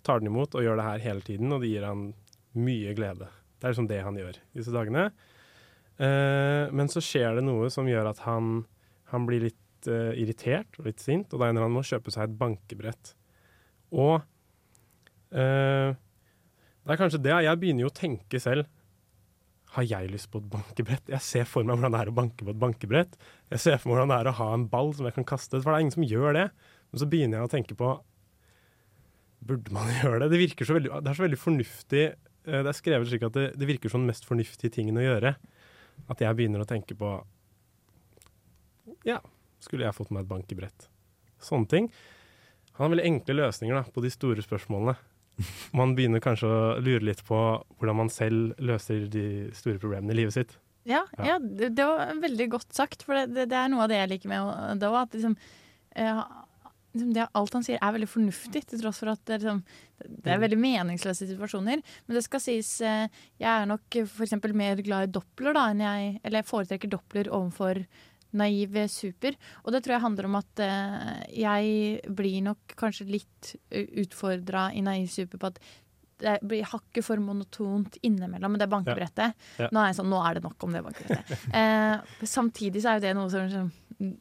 tar den imot og gjør det her hele tiden, og det gir han mye glede. Det er liksom det han gjør disse dagene. Eh, men så skjer det noe som gjør at han, han blir litt irritert og litt sint, og da ender han med å kjøpe seg et bankebrett. Og eh, det er kanskje det. Jeg begynner jo å tenke selv har jeg lyst på et bankebrett? Jeg ser for meg hvordan det er å banke på et bankebrett. Jeg ser for meg hvordan det er å ha en ball som jeg kan kaste, for det er ingen som gjør det. Men så begynner jeg å tenke på Burde man gjøre det? Det så veldig, det er så veldig fornuftig. eh, Det er skrevet slik at det, det virker som den mest fornuftige tingen å gjøre. At jeg begynner å tenke på Ja, skulle jeg fått meg et bankebrett? Sånne ting. Han har veldig enkle løsninger da, på de store spørsmålene. Man begynner kanskje å lure litt på hvordan man selv løser de store problemene i livet sitt. Ja, Ja. ja. det, var veldig godt sagt, for det, det, det er noe av det jeg liker med det òg. At liksom, eh, liksom det, alt han sier er veldig fornuftig, til tross for at det, liksom, det er veldig meningsløse situasjoner. Men det skal sies, eh, jeg er nok f.eks. mer glad i Doppler, da, enn jeg Eller jeg foretrekker Doppler overfor naiv super. Og det tror jeg handler om at eh, jeg blir nok kanskje litt utfordra i naiv super på at det blir hakket for monotont innimellom med det bankebrettet. Ja. Ja. Nå er jeg sånn, nå er det nok om det bankebrettet. eh, samtidig så er jo det noe som, som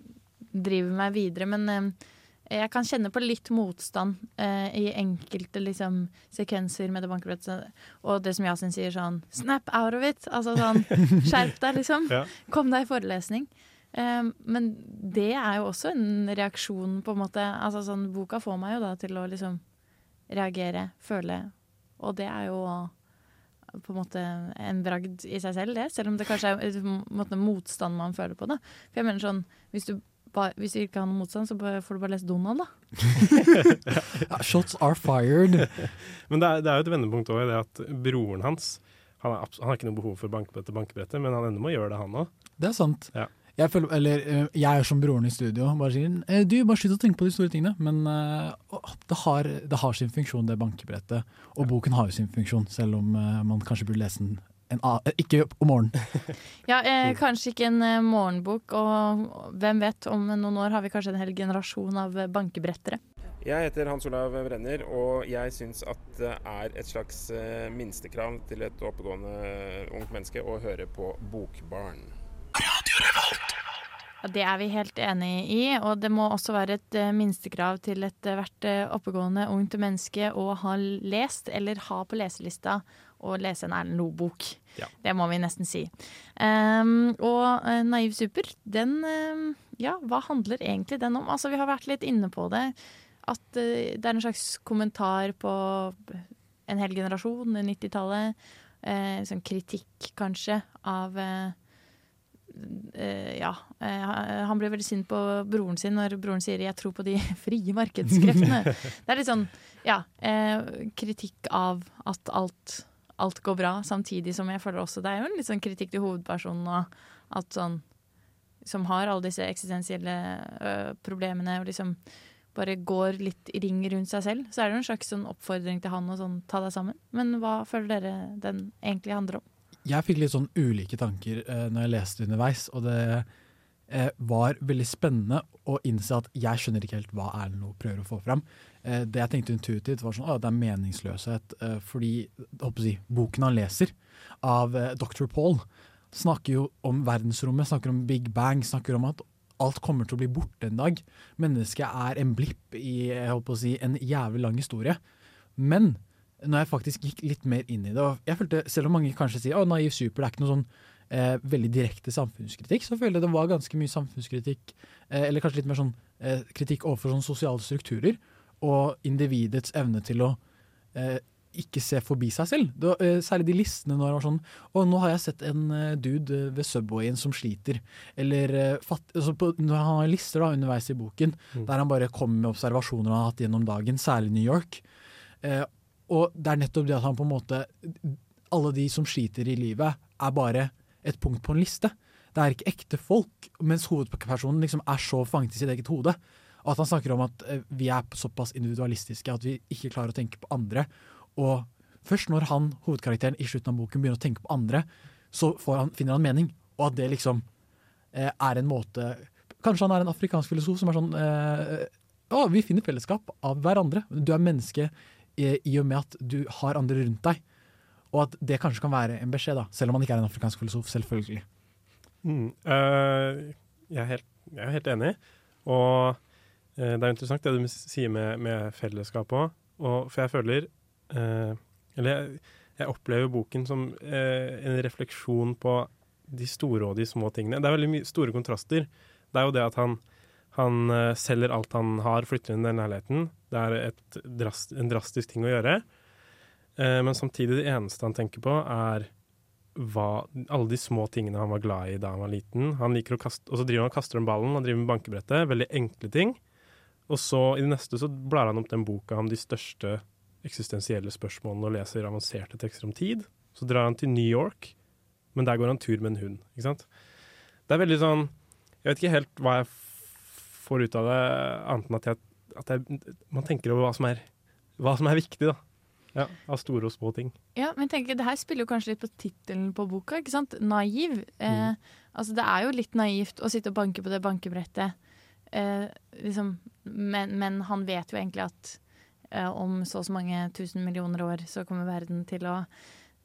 driver meg videre, men eh, jeg kan kjenne på litt motstand eh, i enkelte liksom, sekvenser med det bankebrettet. Og det som Yasin sier sånn Snap out of it! Altså sånn Skjerp deg, liksom. Ja. Kom deg i forelesning. Eh, men det er jo også en reaksjon, på en måte. Altså sånn, boka får meg jo da til å liksom reagere, føle. Og det er jo på en måte en bragd i seg selv, det. Selv om det kanskje er en måte, motstand man føler på det. For jeg mener sånn, hvis du, ba, hvis du ikke har noen motstand, så får du bare lese Donald, da. Shots are fired. Men det er, det er jo et vendepunkt òg i det at broren hans han, er, han har ikke noe behov for bankebrettet, bankebrettet, men han ender med å gjøre det, han òg. Det er sant. Ja. Jeg, føler, eller, eh, jeg er som broren i studio. Bare sier eh, du, bare slutt å tenke på de store tingene. Men eh, det, har, det har sin funksjon, det bankebrettet. Og boken har jo sin funksjon, selv om man kanskje burde lese den en, ikke om morgenen. Ja, eh, kanskje ikke en eh, morgenbok, og hvem vet, om noen år har vi kanskje en hel generasjon av bankebrettere. Jeg heter Hans Olav Brenner, og jeg syns at det er et slags minstekrav til et oppegående ungt menneske å høre på Bokbarn. Ja, det er vi helt enig i, og det må også være et eh, minstekrav til ethvert uh, oppegående ungt menneske å ha lest eller ha på leselista å lese en Erlend Loe-bok. Ja. Det må vi nesten si. Um, og eh, Naiv super, den eh, Ja, hva handler egentlig den om? Altså, vi har vært litt inne på det. At eh, det er en slags kommentar på en hel generasjon, 90-tallet. Eh, sånn kritikk, kanskje, av eh, eh, ja. eh, han blir veldig sint på broren sin når broren sier 'jeg tror på de frie markedskreftene'. det er litt sånn, ja, eh, kritikk av at alt, alt går bra, samtidig som jeg føler også det er jo en litt sånn kritikk til hovedpersonen og at sånn som har alle disse eksistensielle ø, problemene og liksom bare går litt i ring rundt seg selv, så er det jo en slags sånn oppfordring til han å sånn ta deg sammen. Men hva føler dere den egentlig handler om? Jeg fikk litt sånn ulike tanker eh, når jeg leste underveis, og det eh, var veldig spennende å innse at jeg skjønner ikke helt hva Erlend Loe prøver å få fram. Eh, det jeg tenkte intuitivt var sånn, at det er meningsløshet, eh, fordi si, boken han leser av eh, Dr. Paul snakker jo om verdensrommet, snakker om Big Bang, snakker om at alt kommer til å bli borte en dag. Mennesket er en blipp i jeg håper å si, en jævlig lang historie. Men når jeg faktisk gikk litt mer inn i det, jeg følte, selv om mange kanskje sier at Naiv Super det er ikke noe sånn eh, veldig direkte samfunnskritikk, så følte jeg det var ganske mye samfunnskritikk, eh, eller kanskje litt mer sånn eh, kritikk overfor sånn sosiale strukturer, og individets evne til å eh, ikke se forbi seg selv. Det eh, særlig de listene når det var sånn Å, nå har jeg sett en eh, dude ved Subwayen som sliter. Eller fatt, altså på, når han har lister da underveis i boken, Mm. der han bare kommer med observasjoner han har hatt gjennom dagen, særlig New York. Eh, og det er nettopp det at han på en måte Alle de som sliter i livet, er bare et punkt på en liste. Det er ikke ekte folk, mens hovedpersonen liksom er så fanget i sitt eget hode. Og at han snakker om at eh, vi er såpass individualistiske at vi ikke klarer å tenke på andre. Og først når han, hovedkarakteren i slutten av boken begynner å tenke på andre, så han, finner han mening. Og at det liksom eh, er en måte Kanskje han er en afrikansk filosof som er sånn eh, Å, vi finner fellesskap av hverandre. Du er menneske i, og med at du har andre rundt deg. Og at det kanskje kan være en beskjed, da, selv om han ikke er en afrikansk filosof. Selvfølgelig. Mm. øh, jeg, er helt, jeg er helt enig. Og øh, det er interessant det du sier med, med fellesskap òg. For jeg føler øh, Eller jeg, jeg opplever boken som en refleksjon på de store og de små tingene. Det er veldig store kontraster. Det er jo det at han, han selger alt han har, flytter inn i den leiligheten. Det er drast, en drastisk ting å gjøre. Eh, men samtidig, det eneste han tenker på, er hva, alle de små tingene han var glad i da han var liten. Han liker å kaste, og så driver han og kaster om ballen og driver med bankebrettet. Veldig enkle ting. Og så i det neste så blar han opp den boka om de største eksistensielle spørsmålene og leser avanserte tekster om tid. Så drar han til New York, men der går han tur med en hund. Ikke sant? Det er veldig sånn Jeg vet ikke helt hva jeg får ut av det, annet enn at, jeg, at jeg, man tenker over hva som er, hva som er viktig, da. Ja, Av store og små ting. Ja, men tenk, Det her spiller jo kanskje litt på tittelen på boka. ikke sant? Naiv. Eh, altså Det er jo litt naivt å sitte og banke på det bankebrettet, eh, liksom. men, men han vet jo egentlig at eh, om så og så mange tusen millioner år så kommer verden til å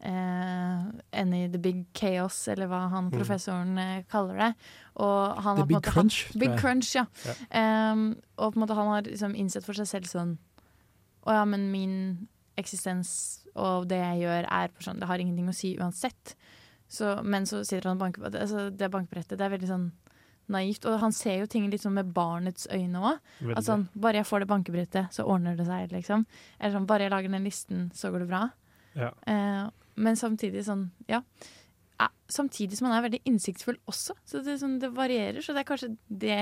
eh, ende i the big chaos, eller hva han Mm. professoren eh, kaller det. Og han The har big måte crunch, hatt- Big crunch, ja. Yeah. Um, og på en måte han har liksom innsett for seg selv sånn Å ja, men min eksistens og det jeg gjør, er på sånn Det har ingenting å si uansett. Så, men så sitter han og banker på det, altså, det bankbrettet. Det er veldig sånn naivt. Og han ser jo ting litt sånn med barnets øyne òg. Altså, sånn, bare jeg får det bankebrettet, så ordner det seg, liksom. Eller sånn, bare jeg lager den listen, så går det bra. Ja. Eh, men samtidig sånn, ja. ja. samtidig som han er veldig innsiktsfull også. Så det, sånn, det varierer. Så det er kanskje det,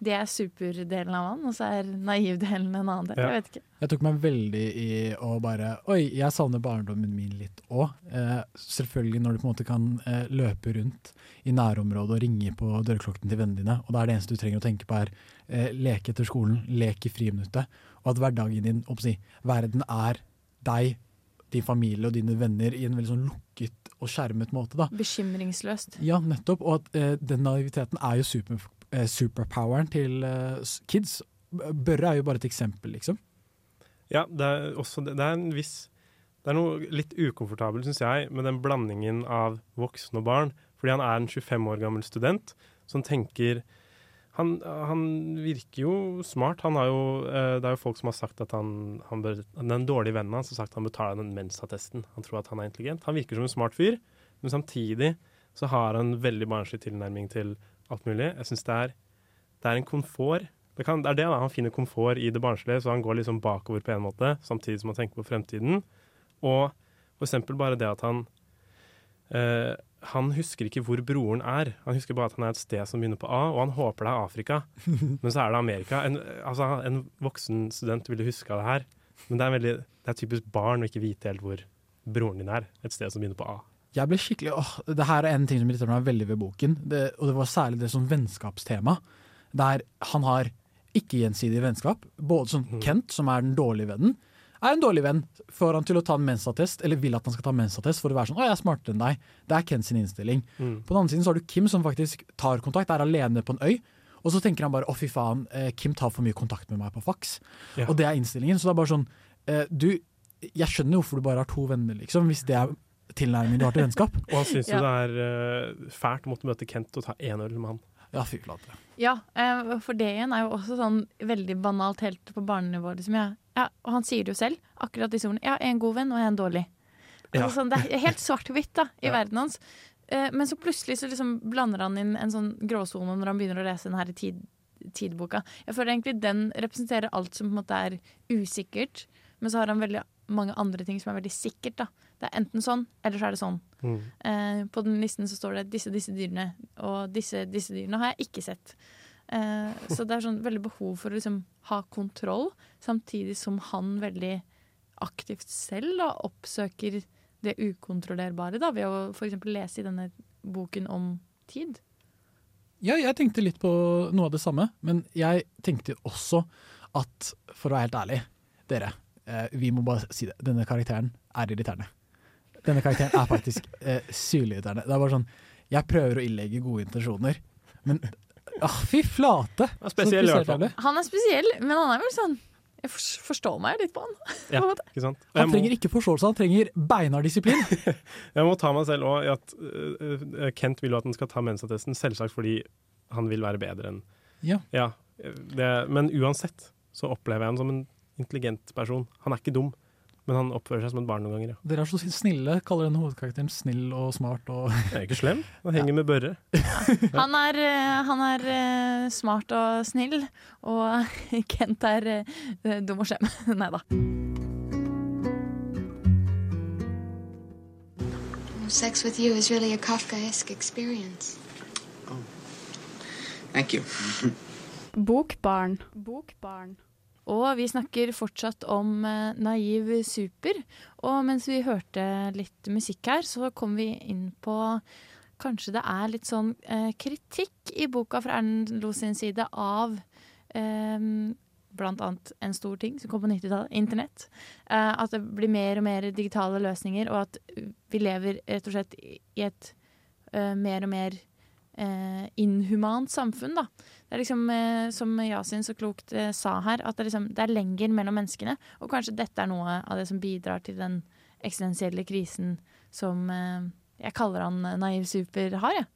det er superdelen av han, og så er naivdelen en annen del. Jeg vet ikke. Jeg tok meg veldig i å bare Oi, jeg savner barndommen min litt òg. Eh, selvfølgelig når du på en måte kan eh, løpe rundt i nærområdet og ringe på dørklokken til vennene dine, og da er det eneste du trenger å tenke på er eh, leke etter skolen, lek i friminuttet, og at hverdagen din, å si, verden er deg, din familie og dine venner i en veldig sånn lukket og skjermet måte. da. Bekymringsløst. Ja, nettopp. Og at eh, den naiviteten er jo super, eh, superpoweren til eh, kids. Børre er jo bare et eksempel, liksom. Ja, det er også det, det er en viss Det er noe litt ukomfortabelt, syns jeg, med den blandingen av voksen og barn. Fordi han er en 25 år gammel student som tenker han, han virker jo smart. Han har jo, eh, det er jo folk som har sagt at han, han bør Den dårlige vennen hans har sagt at han bør ta den Mensa-testen. Han tror at han er intelligent. Han virker som en smart fyr, men samtidig så har han veldig barnslig tilnærming til alt mulig. Jeg syns det, det er en komfort. Det, kan, det er det, da. Han finner komfort i det barnslige, så han går liksom bakover på en måte, samtidig som han tenker på fremtiden. Og for eksempel bare det at han eh, Han husker ikke hvor broren er. Han husker bare at han er et sted som begynner på A, og han håper det er Afrika. Men så er det Amerika. En, altså, en voksen student ville huska det her. Men det er, veldig, det er typisk barn å ikke vite helt hvor broren din er. Et sted som begynner på A. Jeg ble skikkelig, åh, Det her er en ting som irriterer meg veldig ved boken, det, og det var særlig det som vennskapstema. Der han har ikke-gjensidig vennskap. Både som Kent, som er den dårlige vennen, er en dårlig venn. Får han til å ta en mensattest, eller vil at han skal ta mensattest for å være sånn 'Å, jeg er smartere enn deg'. Det er Kent sin innstilling. Mm. På den andre siden så har du Kim, som faktisk tar kontakt, er alene på en øy. Og så tenker han bare 'Å, fy faen, eh, Kim tar for mye kontakt med meg på faks'. Ja. Og det er innstillingen. Så det er bare sånn eh, Du, jeg skjønner hvorfor du bare har to venner, liksom, hvis det er tilnærmingen du har til vennskap. Og han syns Ja. jo det er eh, fælt å måtte møte Kent og ta én øl med han. Ja, fy flate. Ja, eh, for det igjen er jo også sånn veldig banalt helt på barnenivå. Liksom, ja. Ja, og han sier det jo selv, akkurat disse ordene. Ja, en god venn og en dårlig. Ja. Altså, sånn, det er helt svart-hvitt da, i verden hans. Eh, men så plutselig så liksom blander han inn en sånn gråsone når han begynner å lese den her tid, tidboka. Jeg føler egentlig den representerer alt som på en måte er usikkert, men så har han veldig mange andre ting som er veldig sikkert. da. Det er enten sånn, eller så er det sånn. Mm. Eh, på den listen så står det disse, disse dyrene, og disse, disse dyrene har jeg ikke sett. Eh, så det er sånn veldig behov for å liksom ha kontroll, samtidig som han veldig aktivt selv da, oppsøker det ukontrollerbare, da, ved å f.eks. lese i denne boken om tid. Ja, jeg tenkte litt på noe av det samme, men jeg tenkte også at, for å være helt ærlig, dere, eh, vi må bare si det, denne karakteren er irriterende. Denne karakteren er faktisk eh, sylirriterende. Det er bare sånn, jeg prøver å illegge gode intensjoner, men ah, fy flate! Ja, spesiell i hvert fall. Han er spesiell, men han er vel sånn Jeg forstår meg litt på han. Ja, ikke sant? Og Han må- trenger ikke forståelse, han trenger beinhard disiplin. Jeg må ta meg selv òg i at øh, Kent vil jo at han skal ta mensatesten, selvsagt fordi han vil være bedre enn Ja. det, Men uansett så opplever jeg ham som en intelligent person. Han er ikke dum, Men han oppfører seg som et barn noen ganger, ja. Dere er så snille. Kaller denne hovedkarakteren snill og smart og Jeg er ikke slem. Han henger med Børre. Han er, eh, han er eh, smart og snill, og Kent er eh, dum og slem. Nei da. Sex with you is really a Kafkaesque experience. Thank you. Bokbarn. Bokbarn. Og vi snakker fortsatt om eh, Naiv Super. Og mens vi hørte litt musikk her, så kom vi inn på Kanskje det er litt sånn eh, kritikk i boka fra Erlend Lo sin side av eh, blant annet en stor ting som kom på 90-tallet, internett. Eh, at det blir mer og mer digitale løsninger, og at vi lever rett og slett i et eh, mer og mer eh, inhumant samfunn, da. Det er liksom, eh, som Yasin så klokt eh, sa her, at det, liksom, det er lenger mellom menneskene. Og kanskje dette er noe av det som bidrar til den eksistensielle krisen som eh, jeg kaller han eh, Naiv Super har, jeg.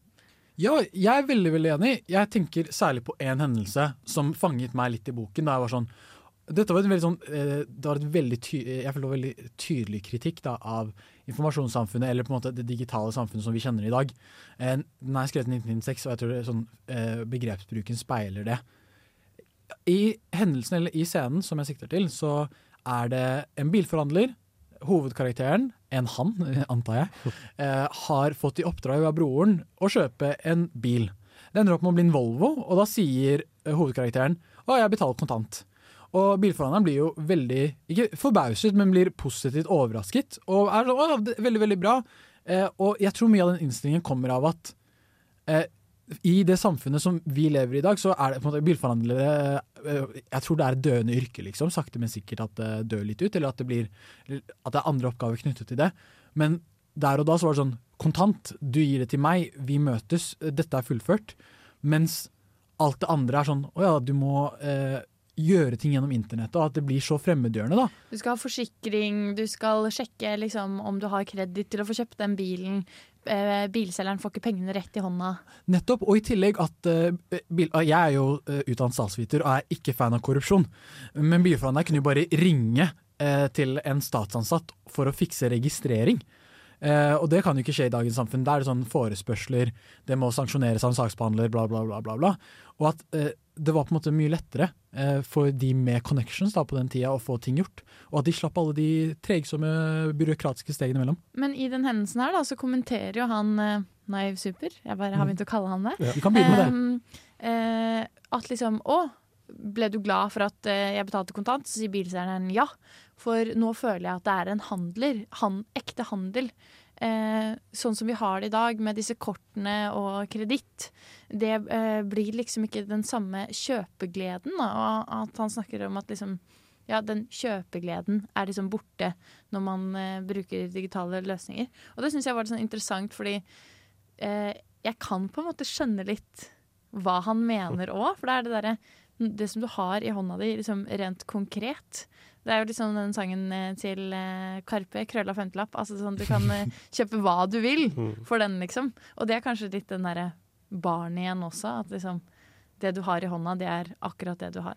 Ja, jeg er veldig veldig enig. Jeg tenker særlig på en hendelse som fanget meg litt i boken. Da jeg var sånn, dette var en veldig sånn, eh, det var et veldig tydelig kritikk da, av informasjonssamfunnet, eller på en måte det digitale samfunnet som vi kjenner i dag. Eh, Den er skrevet i 1996, og jeg tror sånn, eh, begrepsbruken speiler det. I hendelsen, eller i scenen som jeg sikter til, så er det en bilforhandler. Hovedkarakteren, en han, antar jeg, eh, har fått i oppdrag av broren å kjøpe en bil. Det ender opp med å bli en Volvo, og da sier hovedkarakteren å, jeg betaler kontant. Og bilforhandleren blir jo veldig, ikke forbauset, men blir positivt overrasket. Og er sånn, veldig, veldig bra. Eh, og jeg tror mye av den innstillingen kommer av at eh, i det samfunnet som vi lever i i dag, så er det på en måte bilforhandlere eh, Jeg tror det er et døende yrke, liksom. Sakte, men sikkert at det dør litt ut, eller at det, blir, at det er andre oppgaver knyttet til det. Men der og da så var det sånn kontant. Du gir det til meg, vi møtes, dette er fullført. Mens alt det andre er sånn å ja, du må eh, gjøre ting gjennom internettet, at det blir så fremmedgjørende, da. Du skal ha forsikring, du skal sjekke liksom, om du har kreditt til å få kjøpt den bilen. Eh, bilselgeren får ikke pengene rett i hånda. Nettopp, og i tillegg at eh, bil, uh, Jeg er jo eh, utdannet statsviter og er ikke fan av korrupsjon. Men bilforhandleren kunne jo bare ringe uh, til en statsansatt for å fikse registrering. Uh, og det kan jo ikke skje i dagens samfunn. Da er det sånn forespørsler, det må sanksjoneres av en saksbehandler, bla, bla, bla. bla, bla. Og at eh, det var på en måte mye lettere eh, for de med connections da, på den tida å få ting gjort. Og at de slapp alle de tregsomme byråkratiske stegene imellom. Men i den hendelsen her da, så kommenterer jo han eh, Naiv Super, jeg bare har begynt å kalle han det, Ja. Vi kan begynne med det. Um, eh, at liksom Å, ble du glad for at eh, jeg betalte kontant? Så sier bilselgeren ja. For nå føler jeg at det er en handler. Han, ekte handel. Eh, sånn som vi har det i dag, med disse kortene og kreditt. Det eh, blir liksom ikke den samme kjøpegleden. Da, og at han snakker om at liksom ja, den kjøpegleden er liksom borte når man eh, bruker digitale løsninger. Og det syns jeg var sånn interessant, fordi eh, jeg kan på en måte skjønne litt hva han mener òg. For det er det derre Det som du har i hånda di, liksom rent konkret. Det er jo liksom den sangen eh, til eh, Karpe, 'Krølla femtelapp'. Altså sånn du kan eh, kjøpe hva du vil for den, liksom. Og det er kanskje litt den derre barnet igjen også. At liksom det du har i hånda, det er akkurat det du har.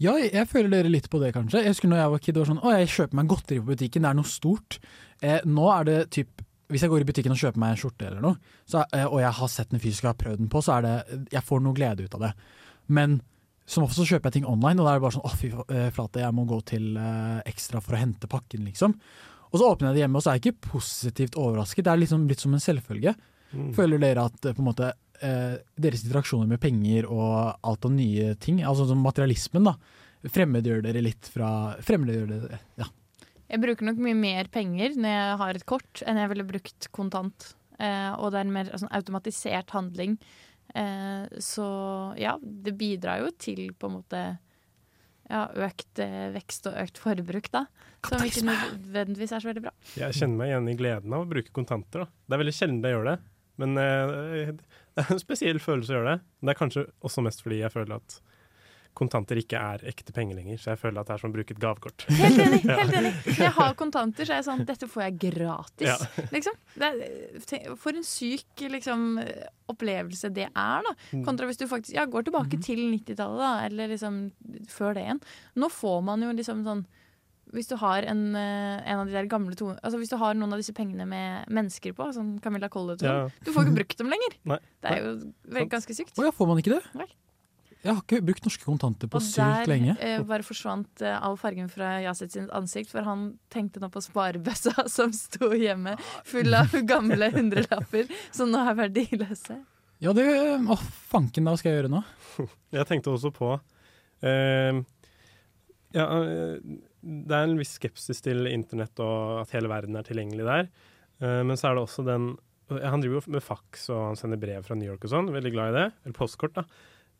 Ja, jeg, føler dere litt på det, kanskje. Jeg husker når jeg var kid, det var sånn Å, jeg kjøper meg godteri på butikken, det er noe stort. Eh, nå er det typ Hvis jeg går i butikken og kjøper meg en skjorte eller noe, så, og jeg har sett den fysisk og har prøvd den på, så er det Jeg får noe glede ut av det. Men som ofte så kjøper jeg ting online, og da er det bare sånn Å, fy eh, flate, jeg må gå til eh, Ekstra for å hente pakken, liksom. Og så åpner jeg det hjemme, og så er jeg ikke positivt overrasket. Det er liksom litt som en selvfølge. Mm. Føler dere at eh, på en måte eh, deres interaksjoner med penger og alt av nye ting, altså som materialismen, da, fremmedgjør dere litt fra Fremmedgjør dere Ja. Jeg bruker nok mye mer penger når jeg har et kort, enn jeg ville brukt kontant. Eh, og det er en mer altså, automatisert handling. Eh, så ja, det bidrar jo til på en måte ja, økt eh, vekst og økt forbruk, da. Som ikke nødvendigvis er så veldig bra. Jeg kjenner meg igjen i gleden av å bruke kontanter. Da. Det er veldig sjelden jeg gjør det, men eh, det er en spesiell følelse å gjøre det. Det er kanskje også mest fordi jeg føler at kontanter ikke er ekte penger lenger, så jeg føler at det er som å bruke et gavekort. Helt enig! Ja. helt enig. Når jeg har kontanter, så er jeg sånn Dette får jeg gratis, Ja. liksom. Det er, tenk- for en syk liksom, opplevelse det er, da. Mm. Kontra hvis du faktisk ja, går tilbake til 90-tallet, da, eller liksom før det igjen. Nå får man jo liksom sånn hvis du har en, eh, en av de der gamle to Altså hvis du har noen av disse pengene med mennesker på, sånn Camilla Collett sånn, Ja. Du får ikke brukt dem lenger! Nei. Det er jo ganske sykt. Å ja, får man ikke det? Nei. Jeg har ikke brukt norske kontanter på sykt der Og der bare forsvant eh, all fargen fra Yasit sitt ansikt, for han tenkte nå på sparebøssa som sto hjemme, full av gamle hundrelapper, som nå er verdiløse. Ja, det Å, fanken, hva skal jeg gjøre nå? Jeg tenkte også på eh, ja, eh, Det er en viss skepsis til internett og at hele verden er tilgjengelig der. Eh, men så er det også den Han driver jo med faks og han sender brev fra New York og sånn. Veldig glad i det. Eller postkort, da.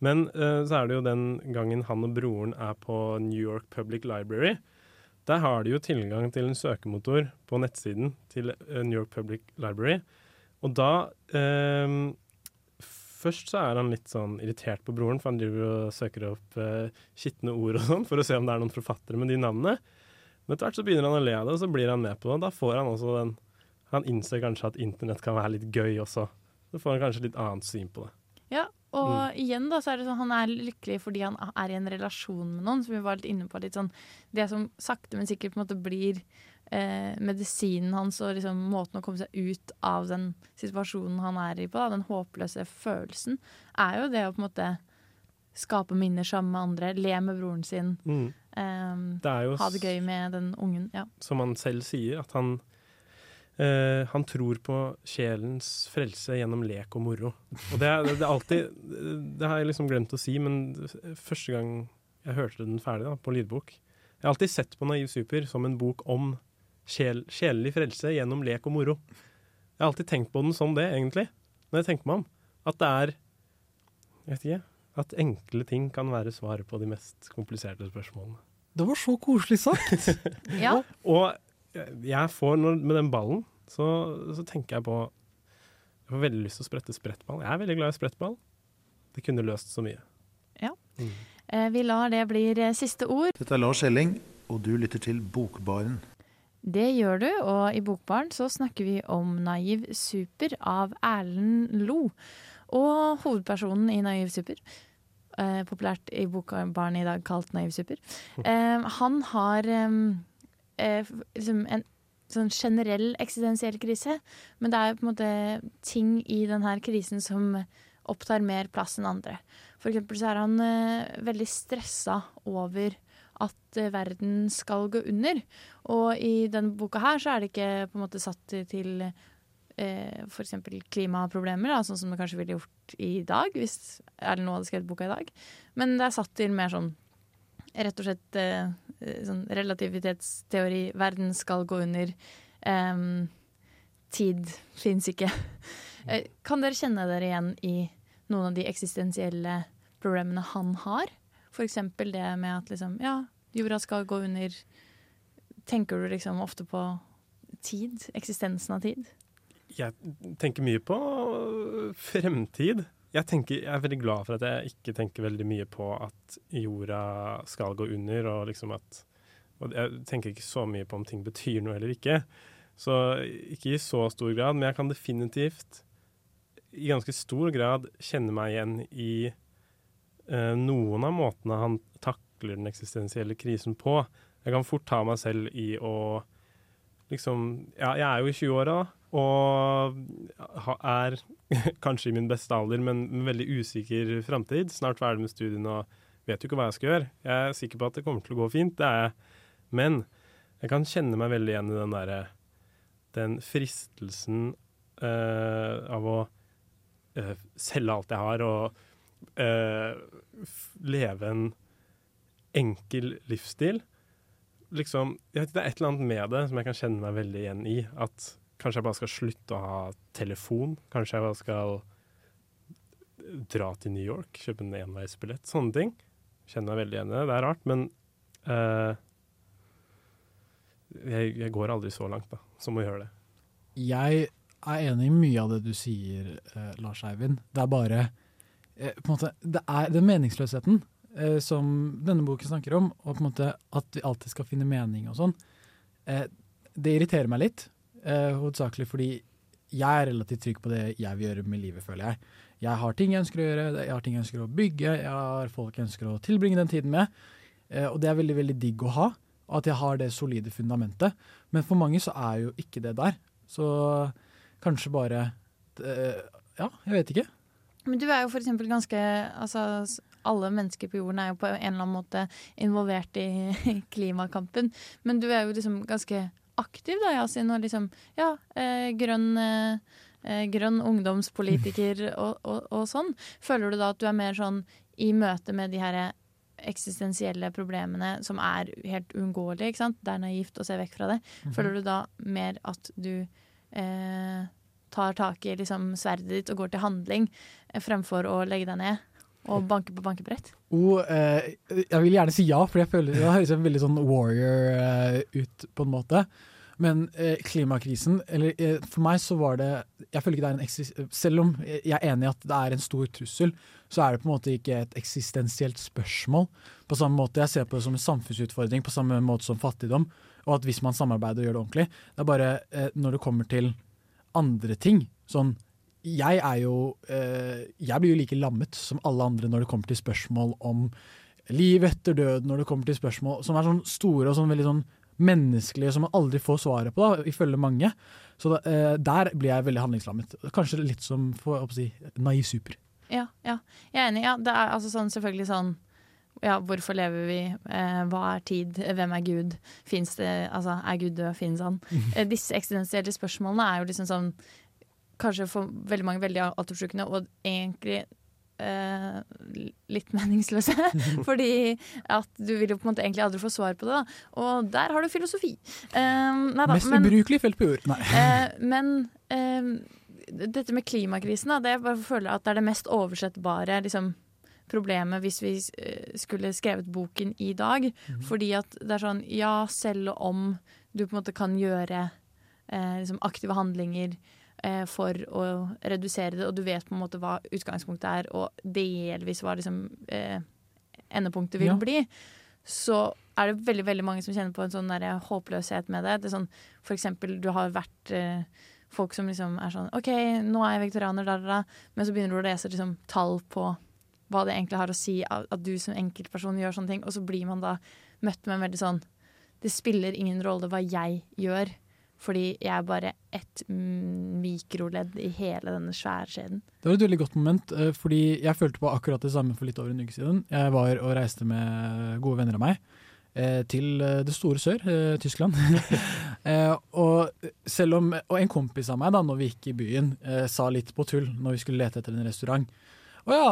Men uh, så er det jo den gangen han og broren er på New York Public Library. Der har de jo tilgang til en søkemotor på nettsiden til eh, New York Public Library. Og da uh, Først så er han litt sånn irritert på broren, for han driver og søker opp uh, skitne ord og sånn for å se om det er noen forfattere med de navnene. Men etter hvert så begynner han å le av det, og så blir han med på det. Da får han også den Han innser kanskje at internett kan være litt gøy også. Så får han kanskje litt annet syn på det. Og igjen da, så er det sånn han er lykkelig fordi han er i en relasjon med noen, som vi var litt inne på. litt sånn, Det som sakte, men sikkert på en måte blir eh, medisinen hans og liksom måten å komme seg ut av den situasjonen han er i på, da, den håpløse følelsen, er jo det å på en måte skape minner sammen med andre, le med broren sin, Mm. eh, Det jo ha det gøy med den ungen. Ja. som han selv sier, at han eh, han tror på sjelens frelse gjennom lek og moro. Og det er, det er alltid Det har jeg liksom glemt å si, men første gang jeg hørte den ferdig da, på lydbok Jeg har alltid sett på Naiv Super som en bok om sjel, sjelelig frelse gjennom lek og moro. Jeg har alltid tenkt på den som det, egentlig, når jeg tenker meg om. At det er Jeg vet ikke. At enkle ting kan være svaret på de mest kompliserte spørsmålene. Det var så koselig sagt! Ja. Og jeg får, når, med den ballen, så, så tenker jeg på Jeg får veldig lyst til å sprette sprettball. Jeg er veldig glad i sprettball. Det kunne løst så mye. Ja. Mm. Eh, vi lar det bli eh, siste ord. Dette er Lars Elling, og du lytter til Bokbaren. Det gjør du, og i Bokbaren så snakker vi om Naiv Super av Erlend Lo. Og hovedpersonen i Naiv Super, eh, populært i Bokbaren i dag kalt Naiv Super, eh, han har eh, eh, liksom en sånn generell eksistensiell krise, men det er på en måte ting i denne krisen som opptar mer plass enn andre. For eksempel så er han eh, veldig stressa over at eh, verden skal gå under. Og i denne boka her så er det ikke på en måte satt til eh, f.eks. klimaproblemer, da, sånn som det kanskje ville gjort i dag, hvis Erlend hadde skrevet boka i dag. Men det er satt til mer sånn rett og slett eh, sånn relativitetsteori. Verden skal gå under. um, tid fins ikke. Eh, kan dere kjenne dere igjen i noen av de eksistensielle problemene han har? Eksempel det med at liksom, ja, jorda skal gå under. Tenker du liksom ofte på tid? Eksistensen av tid? Jeg tenker mye på fremtid. Jeg, tenker, jeg er veldig glad for at jeg ikke tenker veldig mye på at jorda skal gå under, og liksom at Og jeg tenker ikke så mye på om ting betyr noe eller ikke. Så ikke i så stor grad, men jeg kan definitivt i ganske stor grad kjenne meg igjen i eh, noen av måtene han takler den eksistensielle krisen på. Jeg kan fort ta meg selv i å liksom Ja, jeg er jo i 20-åra, og er kanskje i min beste alder, men med veldig usikker framtid. Snart ferdig med studiene og vet jo ikke hva jeg skal gjøre. Jeg er sikker på at det kommer til å gå fint, det er jeg. Men jeg kan kjenne meg veldig igjen i den derre Den fristelsen uh, av å uh, selge alt jeg har og uh, leve en enkel livsstil. Liksom, det er et eller annet med det som jeg kan kjenne meg veldig igjen i. At kanskje jeg bare skal slutte å ha telefon. Kanskje jeg bare skal dra til New York, kjøpe en enveisbillett. Sånne ting. Kjenner meg veldig igjen i det. Det er rart, men uh, jeg, jeg går aldri så langt da, som å gjøre det. Jeg er enig i mye av det du sier, eh, Lars Eivind. Det er bare eh, på en måte, Det er den meningsløsheten eh, som denne boken snakker om, og på en måte at vi alltid skal finne mening og sånn. Eh, det irriterer meg litt, eh, hovedsakelig fordi jeg er relativt trygg på det jeg vil gjøre med livet, føler jeg. Jeg har ting jeg ønsker å gjøre, jeg har ting jeg ønsker å bygge, jeg har folk jeg ønsker å tilbringe den tiden med. Eh, og det er veldig, veldig digg å ha. at jeg har det solide fundamentet. Men for mange så er jo ikke det der. Så kanskje bare eh, Ja, jeg vet ikke. Men du er jo for eksempel ganske altså, Alle mennesker på jorden er jo på en eller annen måte involvert i klimakampen. Men du er jo liksom ganske aktiv da, Yasin, og liksom Ja, eh, grønn eh, eh, grønn ungdomspolitiker og, og, og sånn. Føler du da at du er mer sånn i møte med de her eksistensielle problemene som er helt uunngåelige, ikke sant? Det er naivt å se vekk fra det. Mhm. Føler du da mer at du eh, tar tak i liksom, sverdet ditt og går til handling eh, fremfor å legge deg ned og banke på bankebrett? Oh, eh, jeg vil gjerne si ja, for jeg føler det høres veldig sånn warrior eh, ut, på en måte. Men eh, klimakrisen, eller eh, for meg så var det Jeg føler ikke det er en eksis Selv om jeg er enig i at det er en stor trussel, så er det på en måte ikke et eksistensielt spørsmål. På samme måte Jeg ser på det som en samfunnsutfordring, på samme måte som fattigdom. Og at hvis man samarbeider og gjør det ordentlig Det er bare eh, når det kommer til andre ting Sånn jeg er jo eh, Jeg blir jo like lammet som alle andre når det kommer til spørsmål om liv etter død, når det kommer til spørsmål som er sånn store og sånn veldig sånn menneskelige, som man aldri får svaret på, da, ifølge mange. Så da, eh, der blir jeg veldig handlingslammet. Kanskje litt som for å si, naiv super. Ja, ja. Jeg er enig. Ja, det er altså sånn, selvfølgelig sånn ja, hvorfor lever vi? Eh, hva er tid? Hvem er Gud? Det Altså, er Gud død? finnes han? Eh, disse eksistensielle spørsmålene er jo liksom sånn Kanskje for veldig mange veldig altoppslukende, og egentlig eh, litt meningsløse. Fordi at du vil jo på en måte egentlig aldri få svar på det, da. Og der har du filosofi. Eh, nei, da, Mest ubrukelig felt på jord. Eh, men eh, dette med klimakrisen, da, det jeg bare føler at det er det mest oversettbare liksom, problemet hvis vi eh, skulle skrevet boken i dag. Fordi at det er sånn, ja, selv om du på en måte kan gjøre eh, liksom aktive handlinger for å redusere det, og du vet på en måte hva utgangspunktet er, og delvis hva liksom eh, endepunktet vil Ja. bli, så er det veldig veldig mange som kjenner på en sånn der håpløshet med det. det sånn, for eksempel, du har vært eh, folk som liksom er sånn OK, nå er jeg vegetarianer, da, da, da. Men så begynner du å lese liksom, tall på hva det egentlig har å si at du som enkeltperson gjør sånne ting, og så blir man da møtt med en veldig sånn Det spiller ingen rolle hva jeg gjør, fordi jeg er bare ett mikroledd i hele denne svære skjeden. Det var et veldig godt moment, eh, fordi jeg følte på akkurat det samme for litt over en uke siden. Jeg var og reiste med gode venner av meg eh, til eh, det store sør, Tyskland. Og om, og en kompis av meg, da når vi gikk i byen, sa litt på tull når vi skulle lete etter en restaurant. Å ja,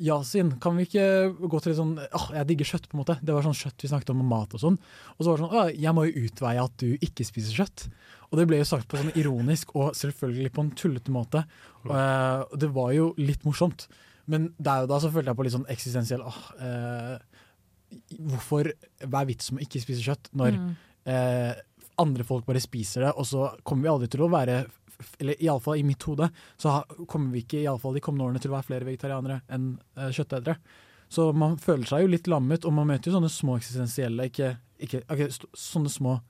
Yasin, kan vi ikke gå til litt sånn åh, Jeg digger kjøtt, på en måte. Det var sånn kjøtt vi snakket om, og mat og sånn. Og så var det sånn Å, jeg må jo utveie at du ikke spiser kjøtt. Og det ble jo sagt på sånn ironisk og selvfølgelig på en tullete måte. Og, uh, det var jo litt morsomt. Men der og da så følte jeg på litt sånn eksistensiell åh, uh, Hvorfor Hva er vitsen med å ikke spise kjøtt når Mm. uh, andre folk bare spiser det, og så kommer vi aldri til å være Eller iallfall i mitt hode, så kommer vi ikke i alle fall de kommende årene til å være flere vegetarianere enn eh, kjøttetere. Så man føler seg jo litt lammet, og man møter jo sånne små eksistensielle ikke, ikke, okay, Sånne små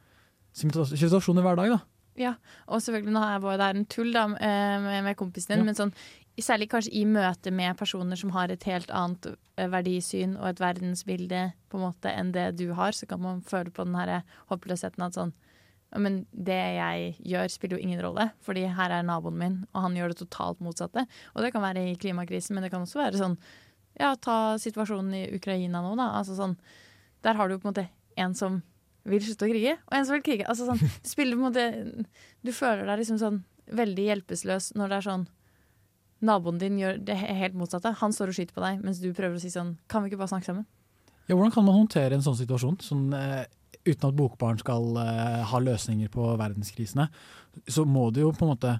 situasjoner hver dag, da. Ja, og selvfølgelig nå er- var det her en tull da, eh, med, med kompisen din, Ja. men sånn, særlig kanskje i møte med personer som har et helt annet eh, verdisyn og et verdensbilde på en måte enn det du har, så kan man føle på den her håpløsheten at sånn men det jeg gjør spiller jo ingen rolle, fordi her er naboen min, og han gjør det totalt motsatte. Og det kan være i klimakrisen, men det kan også være sånn Ja, ta situasjonen i Ukraina nå, da. Altså sånn Der har du på en måte en som vil slutte å krige, og en som vil krige. Altså sånn, Du spiller på en måte Du føler deg liksom sånn veldig hjelpeløs når det er sånn Naboen din gjør det helt motsatte. Han står og skyter på deg, mens du prøver å si sånn Kan vi ikke bare snakke sammen? Ja, hvordan kan man håndtere en sånn situasjon, sånn, eh, uten at bokbarn skal uh, ha løsninger på verdenskrisene? Så må det jo på en måte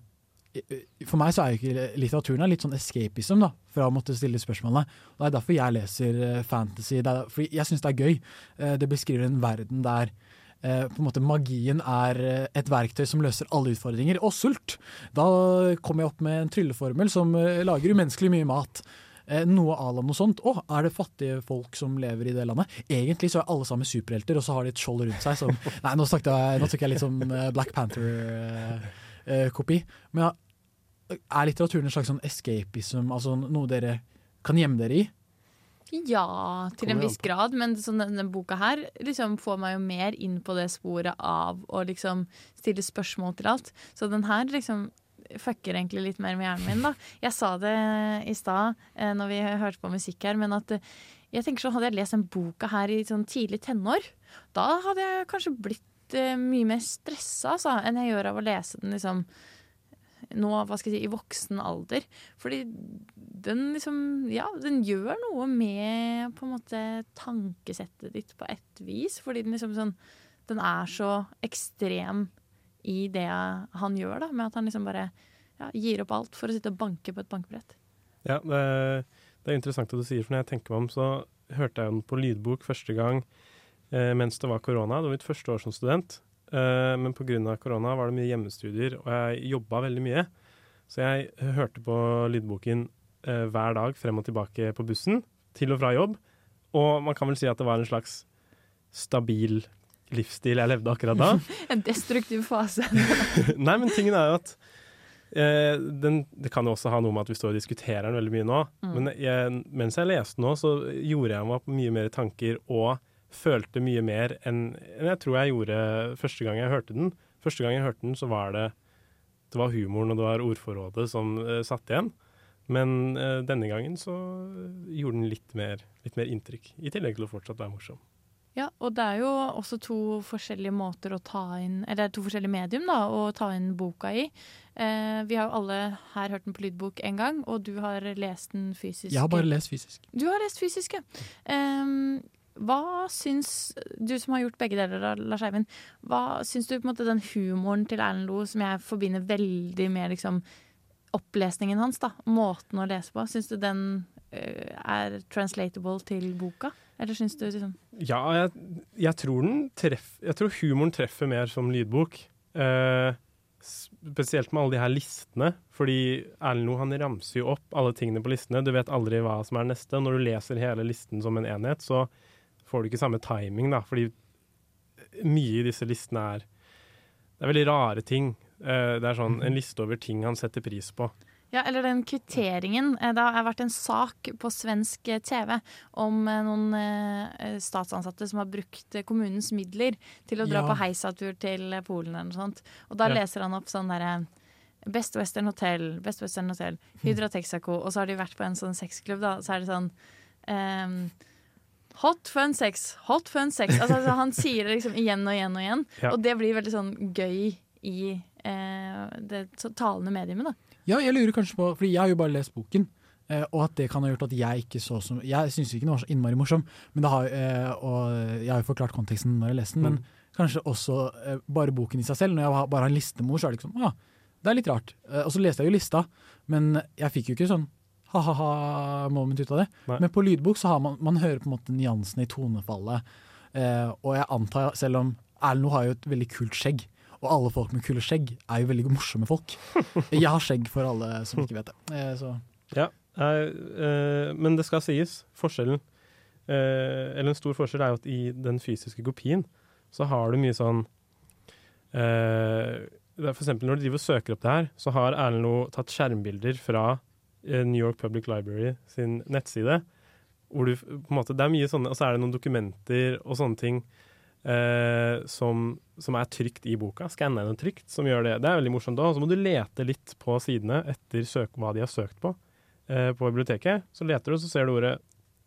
For meg så er jo ikke litteraturen er litt sånn escapism, da, fra å måtte stille spørsmålene. Det er derfor jeg leser eh, fantasy. Er, fordi jeg syns det er gøy. Uh, det beskriver en verden der på en måte magien er et verktøy som løser alle utfordringer, og sult. Da kommer jeg opp med en trylleformel som lager umenneskelig mye mat. Eh, noe à la noe sånt. Å, er det fattige folk som lever i det landet? Egentlig så er alle sammen superhelter, og så har de et skjold rundt seg som Nei, nå, snakket jeg, nå snakket jeg litt sånn eh, Black Panther-kopi. Men ja, er litteraturen en slags sånn escapism, altså noe dere kan gjemme dere i? Ja, til en viss grad, men sånn, denne boka her liksom får meg jo mer inn på det sporet av å liksom stille spørsmål til alt. Så den her liksom fucker egentlig litt mer med hjernen min, da. Jeg sa det i stad eh, når vi hørte på musikk her, men at eh, jeg tenker sånn, Hadde jeg lest den boka her i sånn tidlig tenår, da hadde jeg kanskje blitt eh, mye mer stressa altså, enn jeg gjør av å lese den liksom nå, hva skal jeg si, i voksen alder. Fordi den liksom Ja, den gjør noe med på en måte tankesettet ditt på et vis. Fordi den liksom sånn Den er så ekstrem i det han gjør, da. Med at han liksom bare ja, gir opp alt for å sitte og banke på et bankebrett. Ja, det, det er interessant at du sier, for når jeg tenker meg om, så hørte jeg den på lydbok første gang eh, mens det var korona. Det var mitt første år som student. Eh, men pga. korona var det mye hjemmestudier, og jeg jobba veldig mye. Så jeg hørte på lydboken eh, hver dag frem og tilbake på bussen, til og fra jobb. Og man kan vel si at det var en slags stabil livsstil jeg levde akkurat da. en destruktiv fase. Nei, men tingen er jo at eh, den, Det kan jo også ha noe med at vi står og diskuterer den veldig mye nå. Mm. Men jeg, mens jeg leste nå, så gjorde jeg meg opp mye mer tanker og følte mye mer enn enn jeg tror jeg gjorde første gang jeg hørte den. Første gang jeg hørte den, så var det det var humoren og det var ordforrådet som uh, satt igjen. Men uh, denne gangen så gjorde den litt mer, litt mer inntrykk. I tillegg til å fortsatt være morsom. Ja, og det er jo også to forskjellige måter å ta inn Eller to forskjellige medium da, å ta inn boka i. Eh, vi har jo alle her hørt den på lydbok en gang, og du har lest den fysisk. Jeg har bare lest fysisk. Du har lest fysisk, ja. Um, hva syns du som har gjort begge deler, Lars Eivind, hva syns du på en måte den humoren til Erlend Loe, som jeg forbinder veldig med liksom opplesningen hans, da, måten å lese på, syns du den uh, er translatable til boka? Eller syns du liksom Ja, jeg, jeg tror den treff, Jeg tror humoren treffer mer som lydbok. Eh, spesielt med alle de her listene. Fordi Erlend Loe han ramser jo opp alle tingene på listene. Du vet aldri hva som er neste. Når du leser hele listen som en enhet, så får du ikke samme timing, da. Fordi mye i disse listene er Det er veldig rare ting. Eh, det er sånn en liste over ting han setter pris på. Ja, eller den kvitteringen. Eh, Det har vært en sak på svensk eh, TV om eh, noen statsansatte som har brukt kommunens midler til å dra Ja. på heisatur til Polen eller noe sånt. Og da Ja. leser han opp sånn derre Best Western Hotel, Best Western Hotel, Hydra Texaco, og så har de vært på en sånn sexklubb, da. Så er det sånn um, Hot fun sex, hot fun sex. Altså, altså, han sier det liksom igjen og igjen og igjen. Ja. Og det blir veldig sånn gøy i eh, det talende mediumet, da. Ja, jeg lurer kanskje på, fordi jeg har jo bare lest boken, eh, og at det kan ha gjort at jeg ikke så som Jeg syns ikke den var så innmari morsom, men det har, eh, og jeg har jo forklart konteksten når jeg leste den, men Mm. kanskje også eh, bare boken i seg selv. Når jeg bare har en listemor, så er det liksom ah, det er litt rart. Og så leste jeg jo lista, men jeg fikk jo ikke sånn ha-ha-ha-moment ut av det. Nei. Men på lydbok så har man, man hører på en måte nyansene i tonefallet, eh, og jeg antar, selv om Erlend har jo et veldig kult skjegg, og alle folk med kule skjegg er jo veldig morsomme folk. Jeg har skjegg for alle som ikke vet det. Eh, så. Ja, eh, eh, men det skal sies. Forskjellen, eh, eller en stor forskjell, er jo at i den fysiske kopien så har du mye sånn eh, det er For eksempel når du driver og søker opp det her, så har Erlend Loe tatt skjermbilder fra eh, New York Public Library sin nettside. Hvor du, på en måte, det er mye sånne, Og så er det noen dokumenter og sånne ting eh, som, som er trygt i boka. Skanne den trygt, som gjør det. Det er veldig morsomt òg. Så må du lete litt på sidene etter søk, hva de har søkt på eh, på biblioteket. Så leter du, og så ser du ordet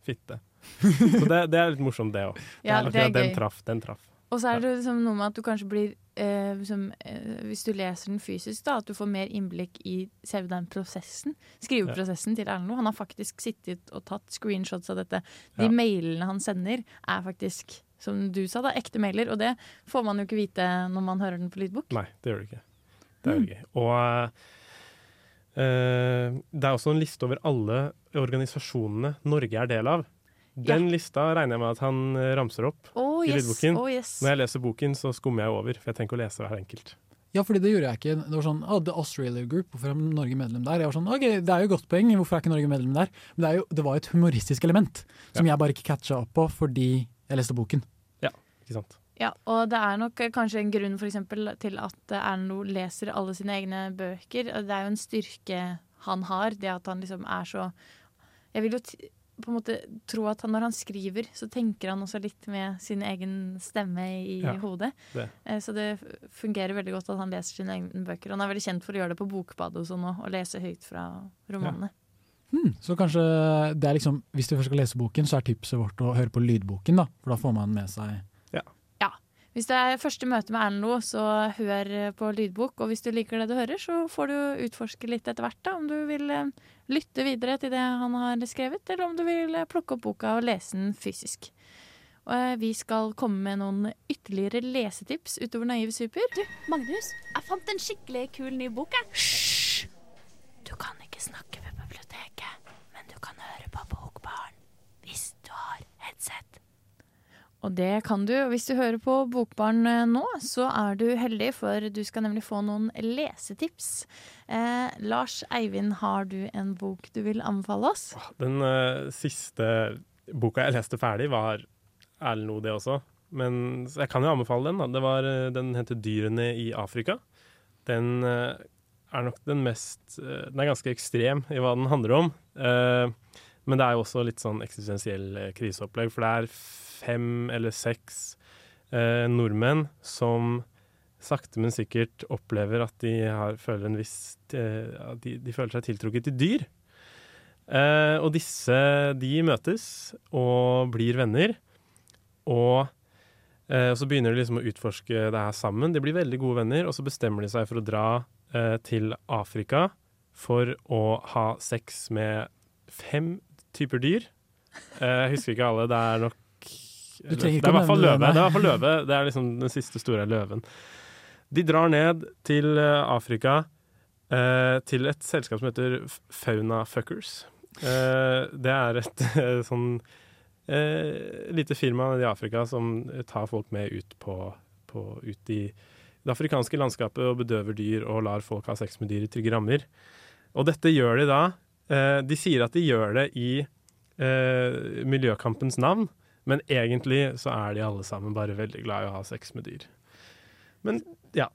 'fitte'. Så det, det er litt morsomt, det òg. Ja, det er den traff. Den traff. Og så er det liksom noe med at du kanskje blir eh, liksom, eh, Hvis du leser den fysisk, da, at du får mer innblikk i selve den prosessen. Skriveprosessen til Erlend Loe. Han har faktisk sittet og tatt screenshots av dette. De Ja. mailene han sender, er faktisk, som du sa, da, ekte mailer. Og det får man jo ikke vite når man hører den på lydbok. Nei, det gjør det ikke. Det er veldig gøy. Og eh, det er også en liste over alle organisasjonene Norge er del av. Den lista regner jeg med at han eh, ramser opp Oh, i yes. lydboken. Oh, yes. Når jeg leser boken, så skummer jeg over, for jeg tenker å lese hver enkelt. Ja, fordi det gjorde jeg ikke. Det var sånn, ah, The Australia Group, hvorfor er Norge medlem der? Jeg var sånn, ok, Det er jo godt poeng, hvorfor er ikke Norge medlem der? Men det, er jo, det var et humoristisk element som jeg bare ikke catcha opp på fordi jeg leste boken. Ja, ikke sant. Ja, og det er nok eh, kanskje en grunn for eksempel, til at Erno Erlend leser alle sine egne bøker. Det er jo en styrke han har, det at han liksom er så Jeg vil jo t på en måte tro at han, når han skriver, så tenker han også litt med sin egen stemme i Ja, hodet. det. Eh, Så det fungerer veldig godt at han leser sine egne bøker. Han er veldig kjent for å gjøre det på Bokbadet og sånn, og og lese høyt fra romanene. Hmm, så kanskje det er liksom, hvis du først skal lese boken, så er tipset vårt å høre på lydboken, da. For da får man med seg Ja. Hvis det er første møte med Erlend Loe, så hør på lydbok. Og hvis du liker det du hører, så får du utforske litt etter hvert. da, Om du vil eh, lytte videre til det han har skrevet, eller om du vil eh, plukke opp boka og lese den fysisk. Og eh, vi skal komme med noen ytterligere lesetips utover Naive Super. Du, Magnus, jeg fant en skikkelig kul ny bok. jeg. Hysj! Du kan ikke snakke ved biblioteket, men du kan høre på Bokbarn hvis du har headset. Og det kan du. Og hvis du hører på Bokbarn eh, nå, så er du heldig, for du skal nemlig få noen lesetips. Eh, Lars Eivind, har du en bok du vil anbefale oss? Den eh, siste boka jeg leste ferdig, var Erlend O, det også. Men jeg kan jo anbefale den. da. Var, eh, den heter 'Dyrene i Afrika'. Den eh, er nok den mest eh, Den er ganske ekstrem i hva den handler om. Men det er jo også litt sånn eksistensiell kriseopplegg, for det er fem eller seks eh, nordmenn som sakte, men sikkert opplever at de har, føler en viss eh, de, de føler seg tiltrukket til dyr. Eh, og disse de møtes og blir venner. Og eh, så begynner de liksom å utforske det her sammen. De blir veldig gode venner, og så bestemmer de seg for å dra eh, til Afrika for å ha sex med fem typer dyr. Eh, jeg husker ikke alle, det er nok Det er i hvert fall løve. det, er i hvert fall løve. Det er liksom den siste store løven. De drar ned til eh, Afrika, eh, til et selskap som heter Fauna Fuckers. Eh, det er et eh, sånn eh, lite firma i Afrika som tar folk med ut på, på ut i det afrikanske landskapet og bedøver dyr og lar folk ha sex med dyr i trygge rammer. Og dette gjør de da. Eh, de sier at de gjør det i eh, miljøkampens navn, men egentlig så er de alle sammen bare veldig glad i å ha sex med dyr. Men ja.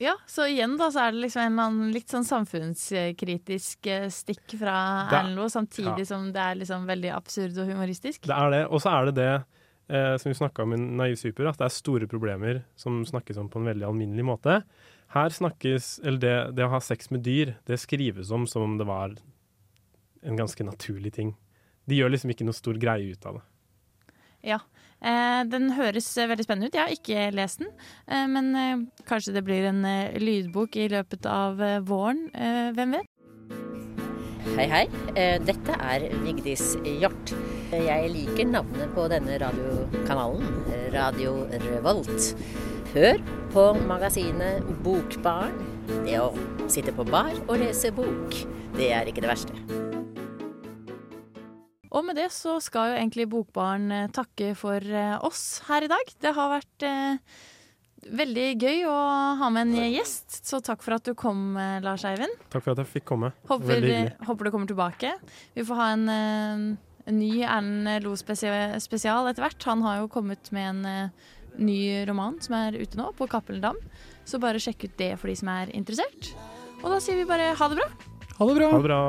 Ja, så igjen da, så er det liksom en litt sånn samfunnskritisk eh, stikk fra Erlend Loe, samtidig ja. som det er liksom veldig absurd og humoristisk. Det er det. Og så er det det eh, som vi snakka om i Naiv Super, at det er store problemer som snakkes om på en veldig alminnelig måte. Her snakkes Eller det, det å ha sex med dyr, det skrives om som om det var en ganske naturlig ting. De gjør liksom ikke noe stor greie ut av det. Ja. Eh, den høres eh, veldig spennende ut. Jeg har ikke lest den, eh, men kanskje det blir en lydbok i løpet av våren. Hvem vet? Hei, hei. Dette er Vigdis Hjort. Jeg liker navnet på denne radiokanalen, Radio Revolt. Hør på magasinet Bokbarn. Det å sitte på bar og lese bok, det er ikke det verste. Og med det så skal jo egentlig Bokbarn eh, takke for eh, oss her i dag. Det har vært eh, veldig gøy å ha med en gjest, så takk for at du kom, eh, Lars Eivind. Takk for at jeg fikk komme. Håper, Veldig hyggelig. håper du kommer tilbake. Vi får ha en, en ny Erlend Lo spesial etter hvert. Han har jo kommet med en ny roman som er ute nå, på Cappelen Dam. Så bare sjekk ut det for de som er interessert. Og da sier vi bare ha det bra. Ha det bra. Ha det bra.